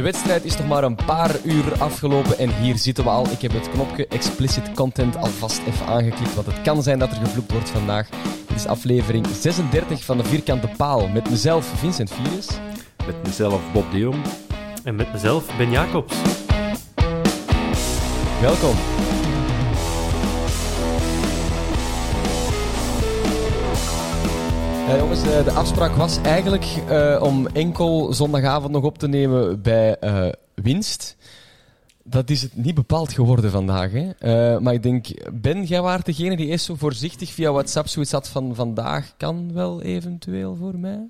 De wedstrijd is nog maar een paar uur afgelopen en hier zitten we al. Ik heb het knopje explicit content alvast even aangeklikt, want het kan zijn dat er gevloekt wordt vandaag. Dit is aflevering 36 van de Vierkante Paal met mezelf Vincent Virus. Met mezelf Bob de Jong. En met mezelf Ben Jacobs. Welkom. Ja, jongens, eh, de afspraak was eigenlijk uh, om enkel zondagavond nog op te nemen bij winst. Dat is het niet bepaald geworden vandaag. Hè? Maar ik denk, Ben, jij waart degene die eerst zo voorzichtig via WhatsApp zoiets had van vandaag kan wel eventueel voor mij.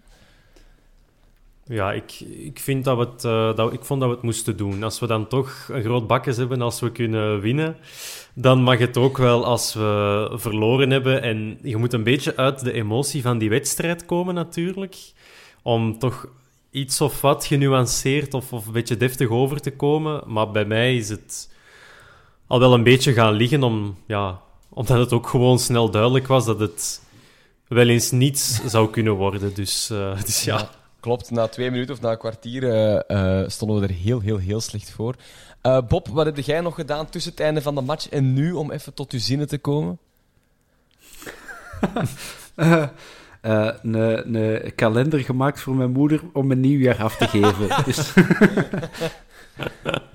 Ja, ik, ik, vind dat we uh, dat, ik vond dat we het moesten doen. Als we dan toch een groot bakjes hebben, als we kunnen winnen, dan mag het ook wel als we verloren hebben. En je moet een beetje uit de emotie van die wedstrijd komen, natuurlijk. Om toch iets of wat genuanceerd of, of een beetje deftig over te komen. Maar bij mij is het al wel een beetje gaan liggen, om, ja, omdat het ook gewoon snel duidelijk was dat het wel eens niets zou kunnen worden. Dus, uh, dus ja. Klopt, na twee minuten of na een kwartier uh, uh, stonden we er heel, heel, heel slecht voor. Uh, Bob, wat heb jij nog gedaan tussen het einde van de match en nu om even tot uw zinnen te komen? een, een kalender gemaakt voor mijn moeder om een nieuwjaar af te geven. dus,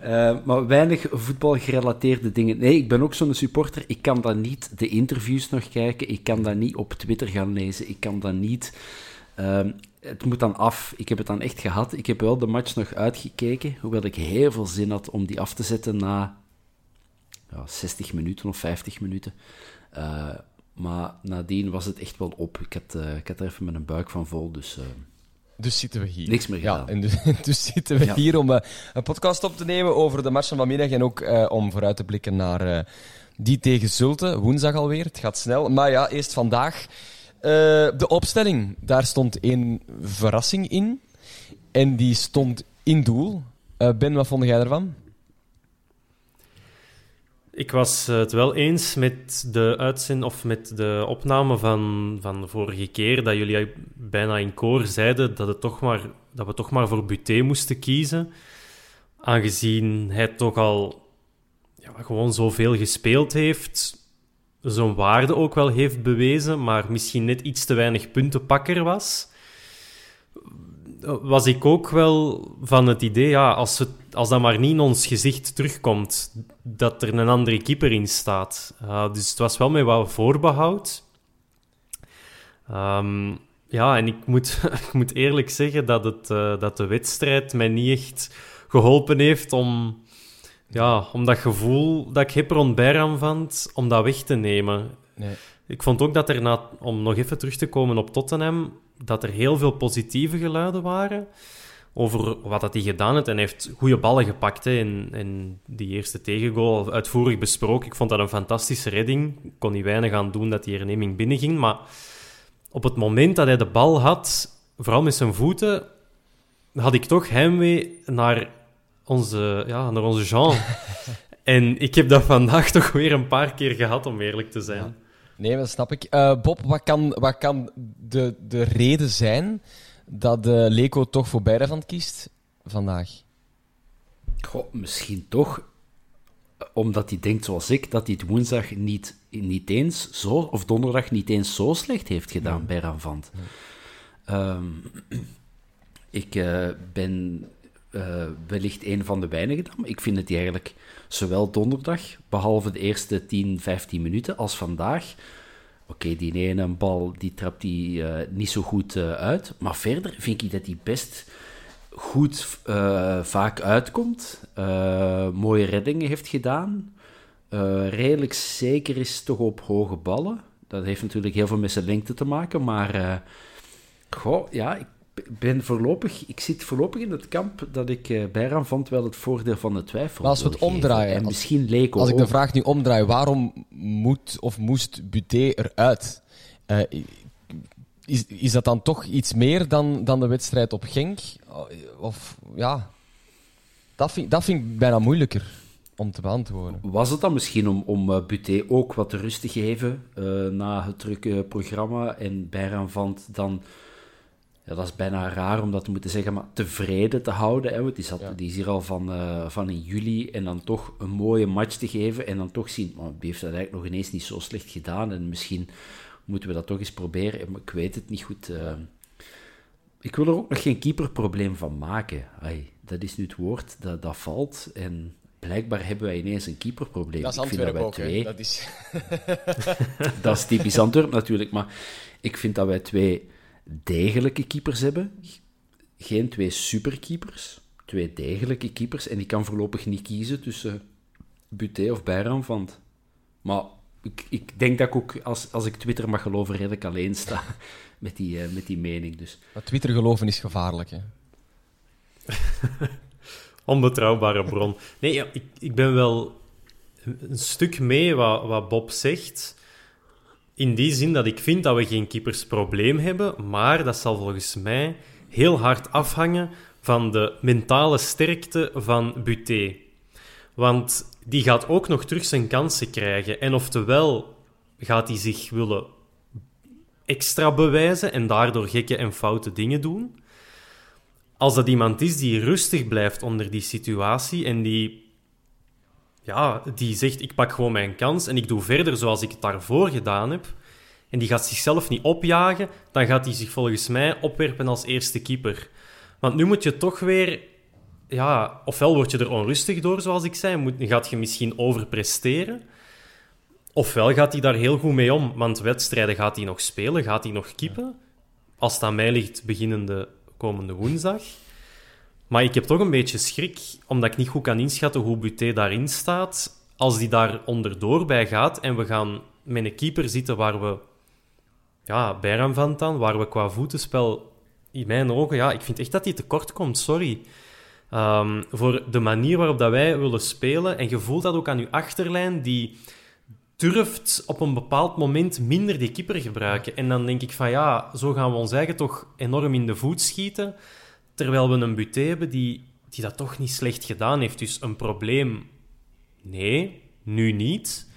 maar weinig voetbalgerelateerde dingen. Nee, ik ben ook zo'n supporter. Ik kan dan niet de interviews nog kijken. Ik kan dat niet op Twitter gaan lezen. Ik kan dat niet... Um, het moet dan af. Ik heb het dan echt gehad. Ik heb wel de match nog uitgekeken, hoewel ik heel veel zin had om die af te zetten na ja, 60 minuten of 50 minuten. Uh, maar nadien was het echt wel op. Ik had, uh, ik had er even met een buik van vol, dus... Uh, dus zitten we hier. Niks meer gedaan. Ja, en dus, dus zitten we ja. hier om een podcast op te nemen over de match van vanmiddag en ook om vooruit te blikken naar die tegen Zulte. Woensdag alweer. Het gaat snel. Maar ja, eerst vandaag. Uh, de opstelling, daar stond één verrassing in. En die stond in doel. Uh, ben, wat vond jij ervan? Ik was het wel eens met de uitzend of met de opname van, van de vorige keer dat jullie bijna in koor zeiden dat, het toch maar, dat we toch maar voor Buté moesten kiezen. Aangezien hij toch al ja, gewoon zoveel gespeeld heeft, zo'n waarde ook wel heeft bewezen, maar misschien net iets te weinig puntenpakker was, was ik ook wel van het idee, ja, als, het, als dat maar niet in ons gezicht terugkomt, dat er een andere keeper in staat. Dus het was wel met wat voorbehoud. Um, ja, en ik moet, ik moet eerlijk zeggen dat, het, uh, dat de wedstrijd mij niet echt geholpen heeft om ja, om dat gevoel dat ik hip rond vond, om dat weg te nemen. Nee. Ik vond ook dat er, na, om nog even terug te komen op Tottenham, dat er heel veel positieve geluiden waren over wat dat hij gedaan heeft. En hij heeft goede ballen gepakt hè, in, in die eerste tegengoal, uitvoerig besproken. Ik vond dat een fantastische redding. Ik kon niet weinig aan doen dat die herneming binnenging, maar op het moment dat hij de bal had, vooral met zijn voeten, had ik toch heimwee naar onze, ja, naar onze Jean. en ik heb dat vandaag toch weer een paar keer gehad, om eerlijk te zijn. Nee, dat snap ik. Eh, Bob, wat kan, wat kan de, de reden zijn dat uh, Leco toch voor Bijrevand kiest vandaag? Goh, misschien toch omdat hij denkt zoals ik, dat hij het woensdag niet, niet eens zo, of donderdag niet eens zo slecht heeft gedaan ja. bij Ranvant. Ehm, ik uh, ben uh, wellicht een van de weinigen. Ik vind het eigenlijk zowel donderdag, behalve de eerste 10, 15 minuten, als vandaag. Oké, die ene bal die trapt hij uh, niet zo goed uit. Maar verder vind ik dat hij best goed vaak uitkomt. Mooie reddingen heeft gedaan. Redelijk zeker is toch op hoge ballen. Dat heeft natuurlijk heel veel met zijn lengte te maken. Maar goh, ja, ik ben voorlopig, ik zit voorlopig in het kamp dat ik uh, Bijran vond wel het voordeel van de twijfel. Maar als we het omdraaien, en als, misschien leek Als ik de vraag nu omdraai, waarom moet of moest Buté eruit? is, is dat dan toch iets meer dan, dan de wedstrijd op Genk? Of ja, dat vind, dat vind ik bijna moeilijker om te beantwoorden. Was het dan misschien om, om Buté ook wat rust te geven uh, na het drukke programma en Bijran vond dan, ja, dat is bijna raar om dat te moeten zeggen, maar tevreden te houden. Hè? Want die, zat, ja. die is hier al van, uh, van in juli en dan toch een mooie match te geven en dan toch zien, maar die heeft dat eigenlijk nog ineens niet zo slecht gedaan en misschien moeten we dat toch eens proberen. Ik weet het niet goed. Uh, ik wil er ook nog geen keeperprobleem van maken. Ay, dat is nu het woord dat, dat valt. En blijkbaar hebben wij ineens een keeperprobleem. Dat is Antwerpen dat wij twee... Dat is... dat is typisch Antwerpen natuurlijk. Maar ik vind dat wij twee degelijke keepers hebben. Geen twee superkeepers. Twee degelijke keepers. En ik kan voorlopig niet kiezen tussen Buté of Bijranvand. Maar ik, ik denk dat ik ook, als, als ik Twitter mag geloven, redelijk alleen sta met die, uh, met die mening. Dus. Maar Twitter geloven is gevaarlijk, hè? Onbetrouwbare bron. Nee, ja, ik, ik ben wel een stuk mee wat, wat Bob zegt. In die zin dat ik vind dat we geen keepersprobleem hebben, maar dat zal volgens mij heel hard afhangen van de mentale sterkte van Buté. Want die gaat ook nog terug zijn kansen krijgen. En oftewel gaat hij zich willen extra bewijzen en daardoor gekke en foute dingen doen. Als dat iemand is die rustig blijft onder die situatie en die, ja, die zegt: Ik pak gewoon mijn kans en ik doe verder zoals ik het daarvoor gedaan heb. En die gaat zichzelf niet opjagen, dan gaat hij zich volgens mij opwerpen als eerste keeper. Want nu moet je toch weer ja, ofwel word je er onrustig door, zoals ik zei, moet, gaat je misschien overpresteren. Ofwel gaat hij daar heel goed mee om, want wedstrijden gaat hij nog spelen, gaat hij nog keepen. Als het aan mij ligt, beginnende komende woensdag. Maar ik heb toch een beetje schrik, omdat ik niet goed kan inschatten hoe Buté daarin staat. Als die daar onderdoor bij gaat en we gaan met een keeper zitten waar we ja, Bijram van dan, waar we qua voetenspel in mijn ogen, ja, ik vind echt dat hij tekort komt, sorry. Um, voor de manier waarop dat wij willen spelen. En je voelt dat ook aan je achterlijn, die durft op een bepaald moment minder die keeper gebruiken. En dan denk ik van ja, zo gaan we ons eigen toch enorm in de voet schieten. Terwijl we een buté hebben die, die dat toch niet slecht gedaan heeft. Dus een probleem, nee, nu niet.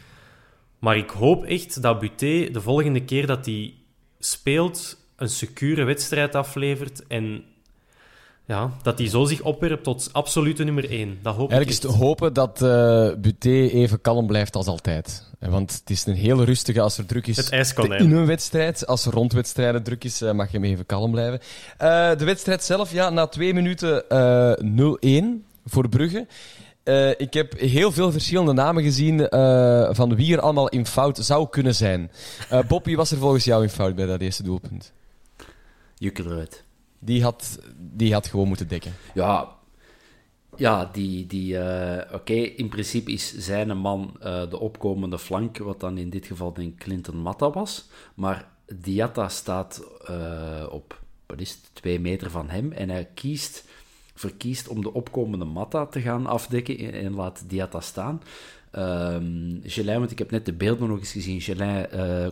Maar ik hoop echt dat Buté de volgende keer dat hij speelt een secure wedstrijd aflevert en ja, dat hij zo zich opwerpt tot absolute nummer 1. Dat hoop Eigenlijk is te hopen dat uh, Buté even kalm blijft als altijd. Want het is een heel rustige als er druk is in een wedstrijd. Als er rondwedstrijden druk is, uh, mag je hem even kalm blijven. Uh, de wedstrijd zelf, ja, na twee minuten 0-1 voor Brugge. ik heb heel veel verschillende namen gezien van wie er allemaal in fout zou kunnen zijn. Bob, wie was er volgens jou in fout bij dat eerste doelpunt? Jukkeluit. Die had, die had gewoon moeten dekken. Ja, ja die, die, uh, oké, in principe is zijn man uh, de opkomende flank, wat dan in dit geval denk Clinton Matta was. Maar Diatta staat uh, op, wat is twee meter van hem en hij kiest, verkiest om de opkomende Matta te gaan afdekken en, laat Diatta staan. Um, want ik heb net de beelden nog eens gezien, Gelin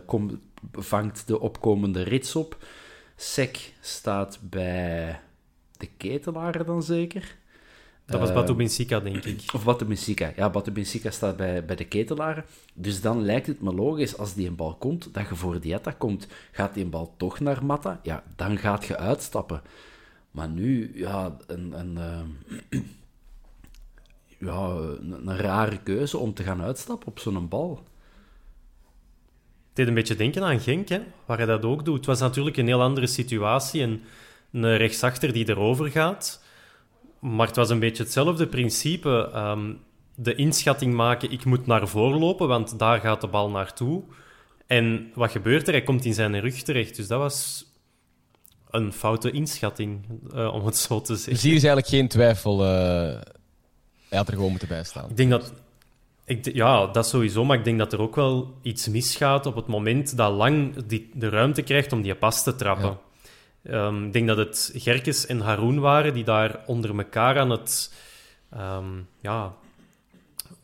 kom, vangt de opkomende rits op. Sek staat bij de Ketelaar dan zeker. Dat was Uh, Batu Benfica, denk ik. Of Batu Benfica. Ja, Batu Benfica staat bij, bij de ketelaren. Dus dan lijkt het me logisch, als die een bal komt, dat je voor Diatta komt. Gaat die een bal toch naar Matta? Ja, dan gaat je uitstappen. Maar nu, ja, een, een, eh, ja, een, een rare keuze om te gaan uitstappen op zo'n bal. Deed een beetje denken aan Genk, hè, waar hij dat ook doet. Het was natuurlijk een heel andere situatie. En een rechtsachter die erover gaat. Maar het was een beetje hetzelfde principe. Ehm, de inschatting maken, ik moet naar voren lopen, want daar gaat de bal naartoe. En wat gebeurt er? Hij komt in zijn rug terecht. Dus dat was een foute inschatting, eh, om het zo te zeggen. Dus hier is eigenlijk geen twijfel. eh hij had er gewoon moeten bijstaan. Ik denk dat... Ik, ja, dat sowieso, maar ik denk dat er ook wel iets misgaat op het moment dat Lang die, de ruimte krijgt om die pas te trappen. Ehm, ik denk dat het Gerkes en Haroon waren die daar onder elkaar aan het... ehm, ja,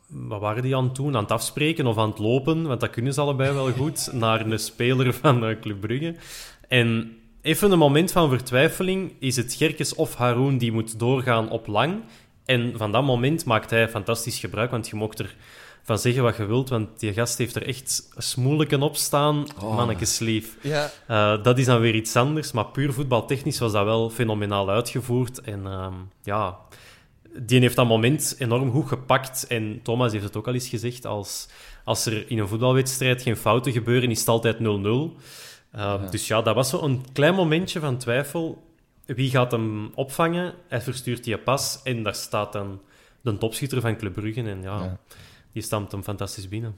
wat waren die aan het doen? Aan het afspreken of aan het lopen? Want dat kunnen ze allebei wel goed. naar een speler van eh, Club Brugge. En even een moment van vertwijfeling is het Gerkes of Haroon die moet doorgaan op Lang. En van dat moment maakt hij fantastisch gebruik, want je mocht er van zeggen wat je wilt, want die gast heeft er echt smoelijken op staan. Oh. Mannekeslief. Ja. Eh, dat is dan weer iets anders, maar puur voetbaltechnisch was dat wel fenomenaal uitgevoerd. En ehm, ja, die heeft dat moment enorm goed gepakt. En Thomas heeft het ook al eens gezegd, als, als er in een voetbalwedstrijd geen fouten gebeuren, is het altijd 0-0. Eh, Dus ja, dat was zo een klein momentje van twijfel. Wie gaat hem opvangen? Hij verstuurt die pas en daar staat dan de topschutter van Club Brugge. En ja, Ja. die stamt hem fantastisch binnen.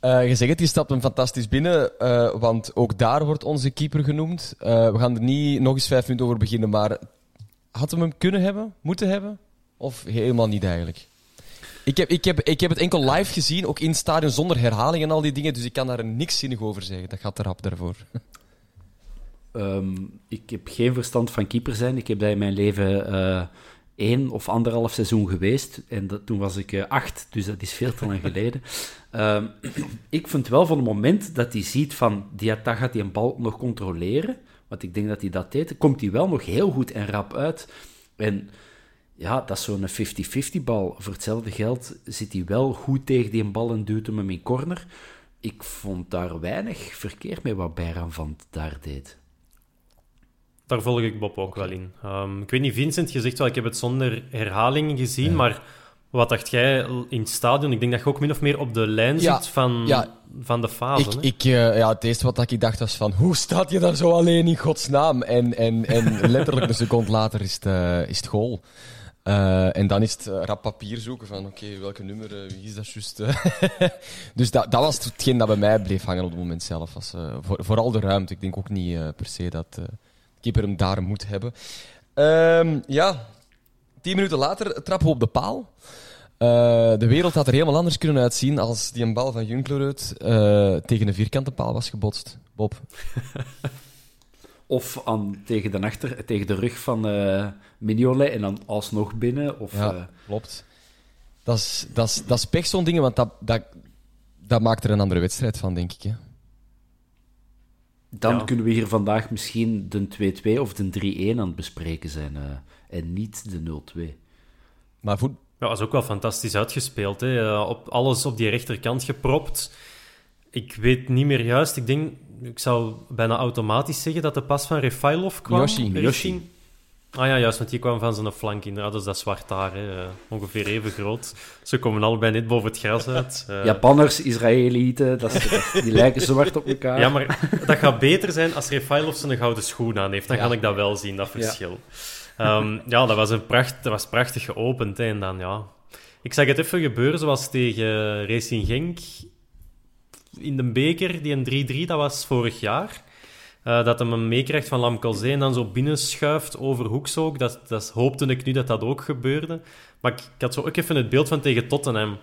Eh, je zegt het, die stapt hem fantastisch binnen, eh, want ook daar wordt onze keeper genoemd. Eh, we gaan er niet nog eens vijf minuten over beginnen, maar had hem hem kunnen hebben, moeten hebben? Of helemaal niet eigenlijk? Ik heb, ik, heb, ik heb het enkel live gezien, ook in het stadion, zonder herhaling en al die dingen, dus ik kan daar niks zinnig over zeggen. Dat gaat er rap daarvoor. Ehm, ik heb geen verstand van keeper zijn. Ik heb dat in mijn leven eh één of anderhalf seizoen geweest. En dat, toen was ik eh, acht, dus dat is veel te lang geleden. Ehm, ik vind wel van het moment dat hij ziet van... Diatta gaat die een bal nog controleren. Want ik denk dat hij dat deed. Komt hij wel nog heel goed en rap uit. En ja, dat is zo'n 50-50 bal. Voor hetzelfde geld zit hij wel goed tegen die bal en duwt hem hem in corner. Ik vond daar weinig verkeerd mee wat Bijran van daar deed. Daar volg ik Bob ook wel in. Ehm, ik weet niet, Vincent, je zegt wel, ik heb het zonder herhalingen gezien, maar wat dacht jij in het stadion? Ik denk dat je ook min of meer op de lijn Ja, zit van, ja. van de fase. Ik, hè? ik, eh, ja, het eerste wat ik dacht was van, hoe staat je daar zo alleen in godsnaam? En, en, en letterlijk een seconde later is het, eh, is het goal. Eh, en dan is het rap papier zoeken van, oké, welke nummer, wie is dat juist? dus dat, dat was hetgeen dat bij mij bleef hangen op het moment zelf. Was, voor, vooral de ruimte. Ik denk ook niet per se dat keeper hem daar moet hebben. Ehm, ja, tien minuten later trappen we op de paal. Eh, de wereld had er helemaal anders kunnen uitzien als die een bal van Junklerud eh tegen een vierkante paal was gebotst. Bob. Of aan, tegen, de achter, tegen de rug van eh Mignolet en dan alsnog binnen. Of, Ja, klopt. Dat is, dat is, dat is pech zo'n dingen, want dat, dat, dat maakt er een andere wedstrijd van, denk ik. Hè. Dan Ja. kunnen we hier vandaag misschien de 2-2 of de 3-1 aan het bespreken zijn. eh, en niet de 0-2. Maar voet, Ja, dat is ook wel fantastisch uitgespeeld. Hè. Eh, Op, alles op die rechterkant gepropt. Ik weet niet meer juist. Ik denk, ik zou bijna automatisch zeggen dat de pas van Refailov kwam. Yoshi, richting- Yoshi. Ah ja, juist, want die kwam van zijn flank inderdaad. Dus dat zwart haar, hè. eh, ongeveer even groot. Ze komen allebei net boven het gras uit. Eh, Japanners, Israëlieten, dat is, dat- die lijken zwart op elkaar. Ja, maar dat gaat beter zijn als Refailov zijn gouden schoen aan heeft. Dan Ja. kan ik dat wel zien, dat verschil. Ja, ja dat, was een pracht, dat was prachtig geopend. Hè, en dan, ja... Ik zag het even gebeuren, zoals tegen Racing Genk in de beker, die een 3-3, dat was vorig jaar. Eh, dat hem hem meekrijgt van Lamkelzee en dan zo binnenschuift over Hoeks ook. Dat, dat hoopte ik nu dat dat ook gebeurde. Maar ik, ik had zo ook even het beeld van tegen Tottenham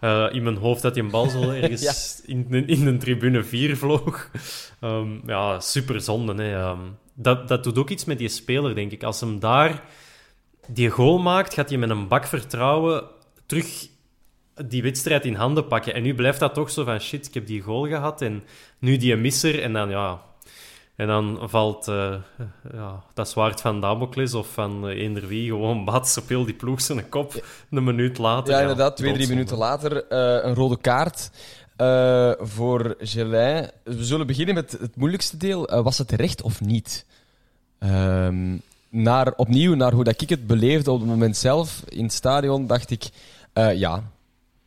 eh, in mijn hoofd dat die een bal zo ergens in, in de tribune 4 vloog. Ehm, ja, super zonde. Hè. Ehm, dat, dat doet ook iets met die speler, denk ik. Als hem daar die goal maakt, gaat hij met een bak vertrouwen terug die wedstrijd in handen pakken. En nu blijft dat toch zo van shit, ik heb die goal gehad en nu die misser. En dan ja, En dan valt uh, ja, dat zwaard van Damocles of van uh, eender wie gewoon bats op heel die ploeg zijn kop een minuut later. Ja, inderdaad. Twee, drie minuten later uh, een rode kaart voor Gelin. We zullen beginnen met het moeilijkste deel. was het recht of niet? Um, naar, opnieuw naar hoe dat ik het beleefde op het moment zelf in het stadion, dacht ik, ja,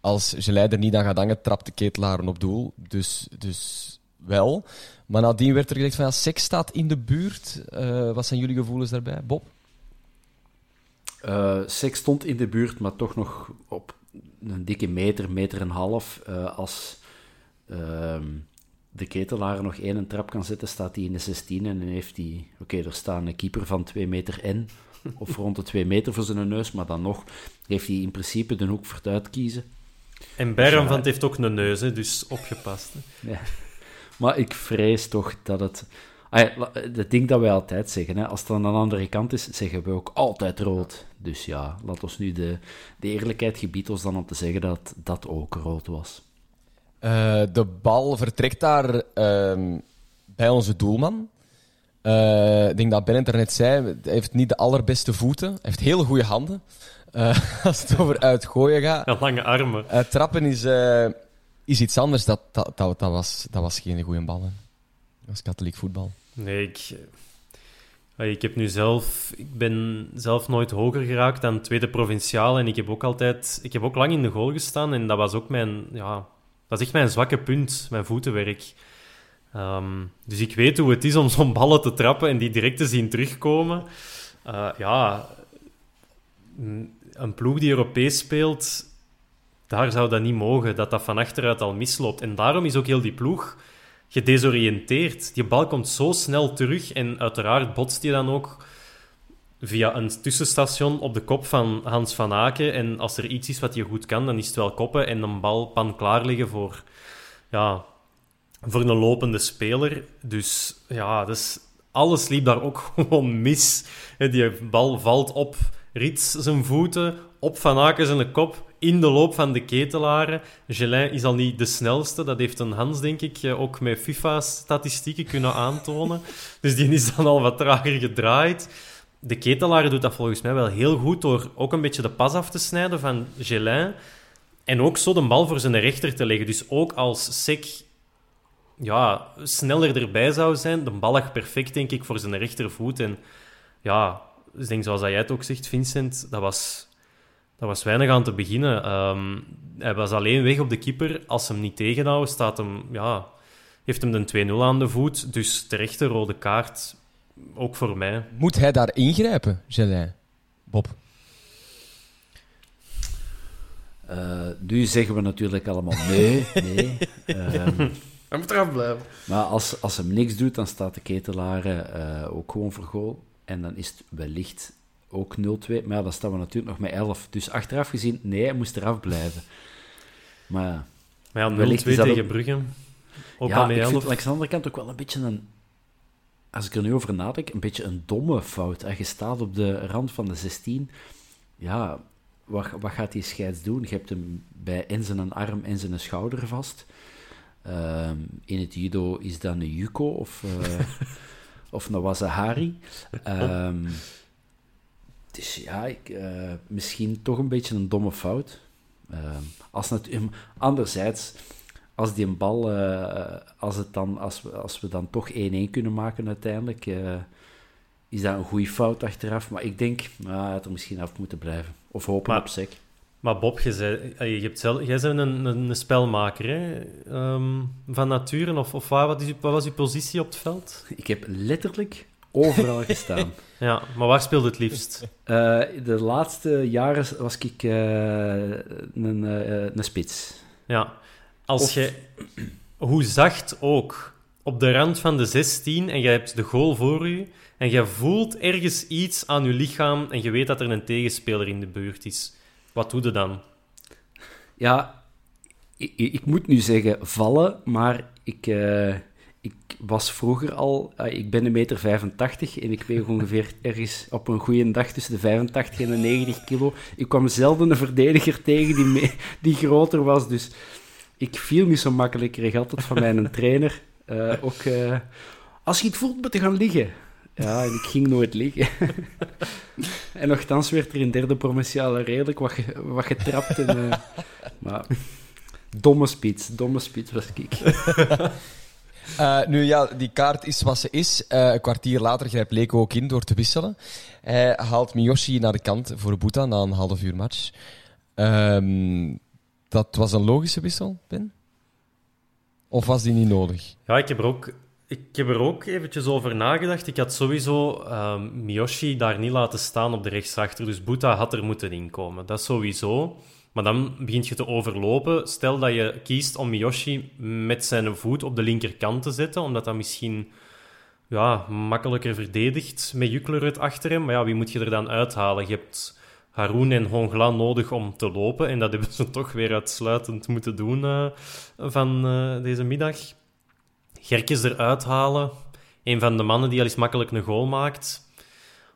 als Gelin er niet aan gaat hangen, trapt de ketelaren op doel. Dus, dus wel. Maar nadien werd er gezegd van ja, seks staat in de buurt. Uh, wat zijn jullie gevoelens daarbij, Bob? Uh, seks stond in de buurt, maar toch nog op een dikke meter, meter en een half. Uh, als ehm, de ketelaar nog één trap kan zetten, staat hij in de 16 en dan heeft hij... Oké, er staat een keeper van 2 meter en of rond de 2 meter voor zijn neus, maar dan nog heeft hij in principe de hoek voor het uitkiezen. En Berram van het heeft ook een neus, hè, dus opgepast. Hè. Ja. Maar ik vrees toch dat het... Het ding dat wij altijd zeggen, hè, als het aan de andere kant is, zeggen we ook altijd rood. Dus ja, laat ons nu de, de eerlijkheid gebiedt ons dan om te zeggen dat dat ook rood was. Uh, de bal vertrekt daar uh, bij onze doelman. Uh, ik denk dat Bennett er net zei, hij heeft niet de allerbeste voeten. Hij heeft hele goede handen. Uh, als het over uitgooien gaat. Ja, lange armen. trappen is is iets anders. Dat, dat, dat, was, dat was geen goede bal. Hè. Dat was katholiek voetbal. Nee, ik, eh, ik heb nu zelf... Ik ben zelf nooit hoger geraakt dan tweede provinciaal. En ik heb ook altijd... Ik heb ook lang in de goal gestaan. En dat was ook mijn... Ja, dat is echt mijn zwakke punt. Mijn voetenwerk. Um, dus ik weet hoe het is om zo'n ballen te trappen en die direct te zien terugkomen. Uh, ja, een ploeg die Europees speelt daar zou dat niet mogen, dat dat van achteruit al misloopt. En daarom is ook heel die ploeg gedesoriënteerd. Die bal komt zo snel terug en uiteraard botst hij dan ook via een tussenstation op de kop van Hans van Aken. En als er iets is wat je goed kan, dan is het wel koppen en een bal pan klaar liggen voor, ja, voor een lopende speler. Dus ja, dus alles liep daar ook gewoon mis. Die bal valt op Rits zijn voeten, op Van Aken zijn kop in de loop van de ketelaren. Gelin is al niet de snelste. Dat heeft een Hans, denk ik, eh, ook met FIFA-statistieken kunnen aantonen. Dus die is dan al wat trager gedraaid. De ketelaren doet dat volgens mij wel heel goed door ook een beetje de pas af te snijden van Gelin. En ook zo de bal voor zijn rechter te leggen. Dus ook als Sek ja, sneller erbij zou zijn, de bal lag perfect, denk ik, voor zijn rechtervoet. En ja, ik denk zoals jij het ook zegt, Vincent, dat was dat was weinig aan te beginnen. Ehm, hij was alleen weg op de keeper. Als ze hem niet tegenhouden, staat hem, ja, heeft hem de 2-0 aan de voet. Dus terechte rode kaart, ook voor mij. Moet hij daar ingrijpen, Gelin? Bob? Uh, nu zeggen we natuurlijk allemaal nee. nee. Um, hij moet eraf blijven. Maar als, als hem niks doet, dan staat de ketelaar uh, ook gewoon voor goal. En dan is het wellicht ook 0-2. Maar ja, dan staan we natuurlijk nog met 11. Dus achteraf gezien, nee, hij moest eraf blijven. Maar, maar ja, 0-2 tegen Brugge. Ook ja, ik vind langs de andere kant ook wel een beetje een... Als ik er nu over nadenk, een beetje een domme fout. Je staat op de rand van de 16. Ja, wat, wat gaat die scheids doen? Je hebt hem bij en zijn arm en zijn schouder vast. Uh, in het judo is dat een yuko of, uh, of een wasahari. Um, dus ja, ik, uh, misschien toch een beetje een domme fout. Uh, als het, anderzijds, als die een bal, uh, als, het dan, als, we, als we dan toch 1-1 kunnen maken uiteindelijk, is dat een goede fout achteraf. Maar ik denk, nou, had er misschien af moeten blijven. Of hopen op sec. Maar Bob, zei, je hebt zelf, jij bent een, een, spelmaker hè? Um, van nature. Of, of waar, wat, is, wat was je positie op het veld? Ik heb letterlijk overal gestaan. Ja, maar waar speelde het liefst? Uh, de laatste jaren was ik uh, een, uh, een spits. Ja, als of... je, hoe zacht ook, op de rand van de 16 en je hebt de goal voor je en je voelt ergens iets aan je lichaam en je weet dat er een tegenspeler in de buurt is. Wat doe je dan? Ja, ik, ik moet nu zeggen vallen, maar ik ik was vroeger al, ah, ik ben een meter 85 en ik weeg ongeveer ergens op een goede dag tussen de 85 en de 90 kilo. Ik kwam zelden een verdediger tegen die, die groter was, dus ik viel niet zo makkelijk. Ik kreeg altijd van mijn trainer uh, ook uh, als je het voelt, moet je gaan liggen. Ja, en ik ging nooit liggen. en nogthans werd er in derde provinciale redelijk wat, wat getrapt. En, uh, maar domme spits, domme spits was ik. Uh, nu ja, die kaart is wat ze is. Uh, een kwartier later grijpt Leko ook in door te wisselen. Hij haalt Miyoshi naar de kant voor Boeta na een half uur match. Um, dat was een logische wissel, Ben? Of was die niet nodig? Ja, ik heb er ook, ik heb er ook eventjes over nagedacht. Ik had sowieso um, Miyoshi daar niet laten staan op de rechtsachter. Dus Boeta had er moeten inkomen. Dat sowieso. Maar dan begint je te overlopen. Stel dat je kiest om Miyoshi met zijn voet op de linkerkant te zetten, omdat dat misschien ja, makkelijker verdedigt met Juklerud achter hem. Maar ja, wie moet je er dan uithalen? Je hebt Haroun en Hongla nodig om te lopen. En dat hebben ze toch weer uitsluitend moeten doen uh, van uh, deze middag. Gerkes eruit halen. Een van de mannen die al eens makkelijk een goal maakt.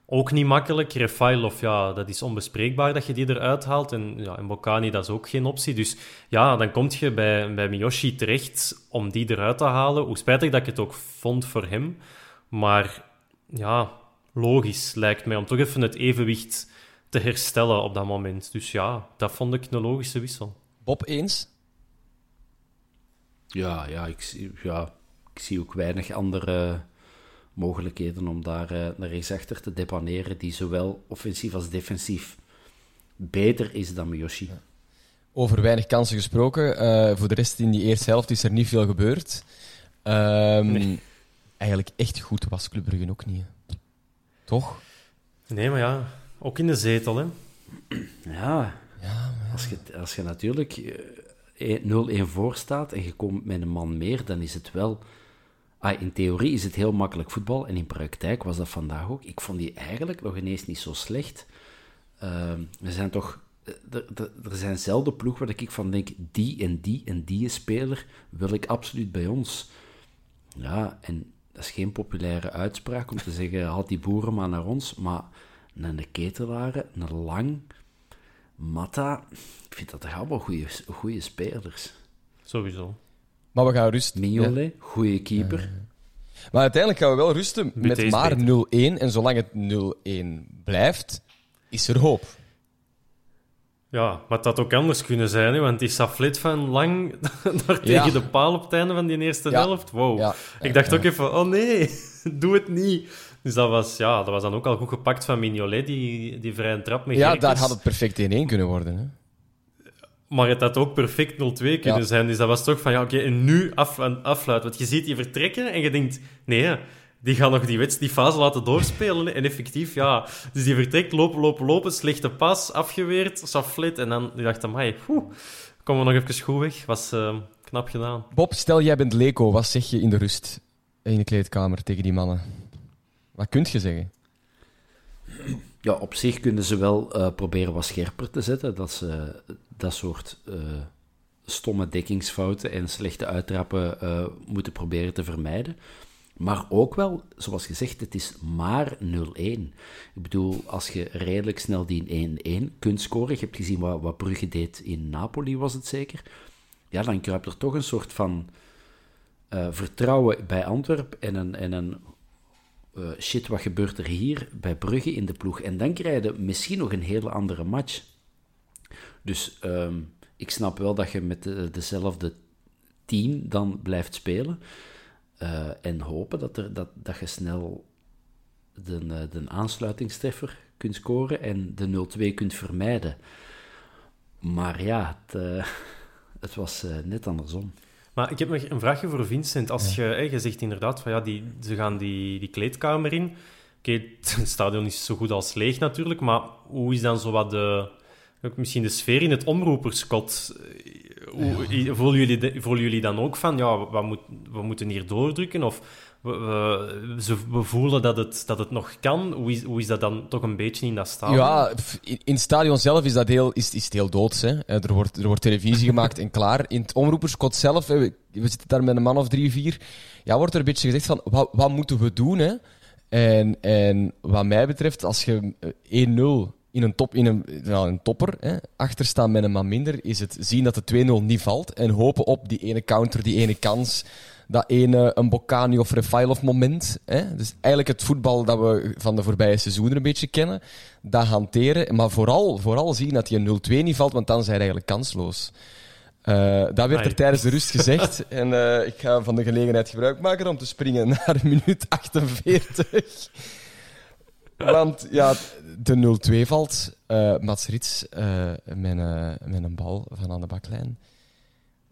Ook niet makkelijk. Refailov, ja, dat is onbespreekbaar dat je die eruit haalt. En, ja, en Bokani, dat is ook geen optie. Dus ja, dan kom je bij, bij Miyoshi terecht om die eruit te halen. Hoe spijtig dat ik het ook vond voor hem. Maar ja, logisch lijkt mij om toch even het evenwicht te herstellen op dat moment. Dus ja, dat vond ik een logische wissel. Bob, eens? Ja, ja, ik, ja, ik zie ook weinig andere mogelijkheden om daar uh, naar rechtsachter te depaneren, die zowel offensief als defensief beter is dan Miyoshi. Over weinig kansen gesproken. Uh, voor de rest in die eerste helft is er niet veel gebeurd. Um, nee. Eigenlijk echt goed was Club Brugge ook niet. Toch? Nee, maar ja, ook in de zetel, hè? Ja, ja, Als, je, als je natuurlijk 0-1 voor staat en je komt met een man meer, dan is het wel Ah, in theorie is het heel makkelijk voetbal en in praktijk was dat vandaag ook. Ik vond die eigenlijk nog ineens niet zo slecht. Uh, er zijn toch. Er zijn zelden ploegen waar ik van denk: die en die en die speler wil ik absoluut bij ons. Ja, en dat is geen populaire uitspraak om te zeggen: haal die boeren maar naar ons. Maar een ketelaren, een lang, Matta, ik vind dat toch allemaal goede spelers. Sowieso. Maar we gaan rusten. Ja. goede keeper. Maar uiteindelijk gaan we wel rusten met maar 0-1. En zolang het 0-1 blijft, is er hoop. Ja, maar het had ook anders kunnen zijn, hè, want die Saflet van lang daar tegen de paal op het einde van die eerste helft. Wow. Ik dacht ook even, oh nee, doe het niet. Dus dat was, ja, dat was dan ook al goed gepakt van Mignolet, die, die vrije trap met Ja, daar had het perfect 1-1 kunnen worden. Hè? Maar het had ook perfect 0-2 kunnen zijn. Dus dat was toch van, ja, oké, en nu af, afluiten. Want je ziet die vertrekken en je denkt, nee, die gaan nog die, wets, die fase laten doorspelen. En effectief, ja. Dus die vertrekt, lopen, lopen, lopen, slechte pas, afgeweerd, saflet. En dan dacht ik, amai, komen we nog even goed weg. Was uh, knap gedaan. Bob, stel jij bent Leko, wat zeg je in de rust? In de kleedkamer tegen die mannen? Wat kunt je zeggen? Ja, op zich kunnen ze wel uh, proberen wat scherper te zetten. Dat ze dat soort uh, stomme dekkingsfouten en slechte uittrappen uh, moeten proberen te vermijden. Maar ook wel, zoals gezegd, het is maar 0-1. Ik bedoel, als je redelijk snel die 1-1 kunt scoren, je hebt gezien wat, wat Brugge deed in Napoli, was het zeker, ja, dan kruipt er toch een soort van vertrouwen bij Antwerpen en een, en een uh, shit, wat gebeurt er hier bij Brugge in de ploeg? En dan krijg je misschien nog een hele andere match. Dus um, ik snap wel dat je met de, dezelfde team dan blijft spelen. Uh, en hopen dat, er, dat, dat je snel de, eh, de aansluitingstreffer kunt scoren en de 0-2 kunt vermijden. Maar ja, het, het was net andersom. Maar ik heb nog een vraagje voor Vincent. Als je, je zegt inderdaad van ja, die, ze gaan die, die kleedkamer in. Oké, okay, het stadion is zo goed als leeg natuurlijk, maar hoe is dan zo wat de, misschien de sfeer in het omroeperskot. Hoe, voelen, jullie, voelen jullie dan ook van, ja, we, moet, we moeten hier doordrukken? Of we, we, voelen dat het, dat het nog kan? Hoe is, hoe is dat dan toch een beetje in dat stadion? Ja, in het stadion zelf is, dat heel, is, is het heel doods. Hè? Er, wordt, er wordt televisie gemaakt en klaar. In het omroeperskot zelf, we, zitten daar met een man of drie, vier, ja, wordt er een beetje gezegd van, wat, wat moeten we doen? Hè? En, en wat mij betreft, als je 1-0 in een, top, in een, nou, een topper hè, achter staan met een man minder, is het zien dat de 2-0 niet valt en hopen op die ene counter, die ene kans, dat ene een Bocani of Refailov moment. Hè? Dus eigenlijk het voetbal dat we van de voorbije seizoenen een beetje kennen. Dat hanteren. Maar vooral, vooral zien dat je 0-2 niet valt, want dan zijn eigenlijk kansloos. Uh, dat werd er tijdens de rust gezegd. en uh, ik ga van de gelegenheid gebruik maken om te springen naar minuut 48. Want ja, de 0-2 valt. Uh, Mats Rits met, met een bal van aan de baklijn.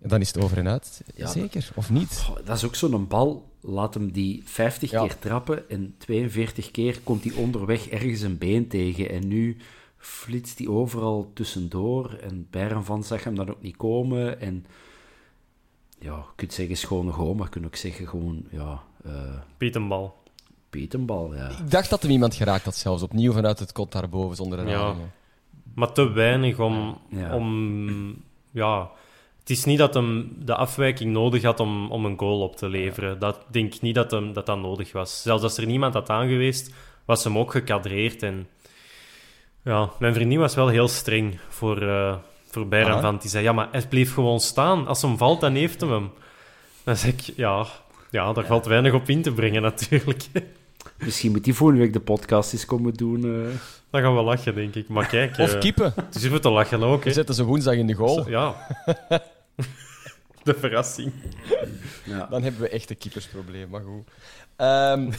Dan is het over en uit. Ja, Zeker, of niet? dat is ook zo'n bal. Laat hem die 50 keer trappen en 42 keer komt hij onderweg ergens een been tegen. En nu flitst hij overal tussendoor. En Bayern van zag hem dan ook niet komen. En ja, je kunt zeggen schone goal, maar je kunt ook zeggen gewoon, ja... Uh, Pietenbal. Pietenbal, ja. Ik dacht dat er iemand geraakt had zelfs, opnieuw vanuit het kot daarboven, zonder een ja. Maar te weinig om... Ja. om ja het is niet dat hem de afwijking nodig had om, om een goal op te leveren. Dat denk ik niet dat, hem, dat dat nodig was. Zelfs als er niemand had aangeweest, was hem ook gekadreerd. En ja, mijn vriendin was wel heel streng voor, uh, voor Bayern. Van. Die zei, ja, maar hij bleef gewoon staan. Als hem valt, dan heeft hem hem. Dan zeg ik, ja, ja daar valt weinig op in te brengen natuurlijk. Misschien moet hij volgende week de podcast eens komen doen. Uh... Dan gaan we lachen, denk ik. Maar kijk... Of uh, kiepen. Het is even te lachen ook. We zetten ze woensdag in de goal. ja. de verrassing. Ja. Dan hebben we echt een keepersprobleem, maar goed. Um,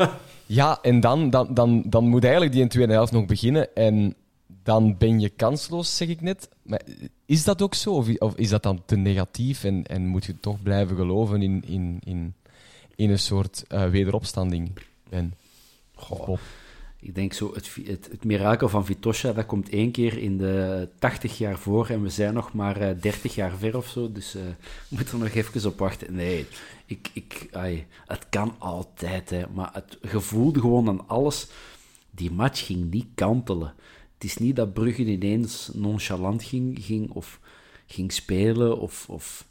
ja, en dan, dan, dan, dan moet eigenlijk die in tweede helft nog beginnen. En dan ben je kansloos, zeg ik net. Maar is dat ook zo? Of, is dat dan te negatief en, en moet je toch blijven geloven in, in, in, in een soort uh, wederopstanding? Goh. Ik denk zo, het, het, het, mirakel van Vitosha, dat komt één keer in de 80 jaar voor en we zijn nog maar uh, eh, 30 jaar ver of zo, dus uh, we moeten er nog even op wachten. Nee, ik, ik, ai, het kan altijd, hè, maar het gevoelde gewoon aan alles. Die match ging niet kantelen. Het is niet dat Brugge ineens nonchalant ging, ging of ging spelen of, of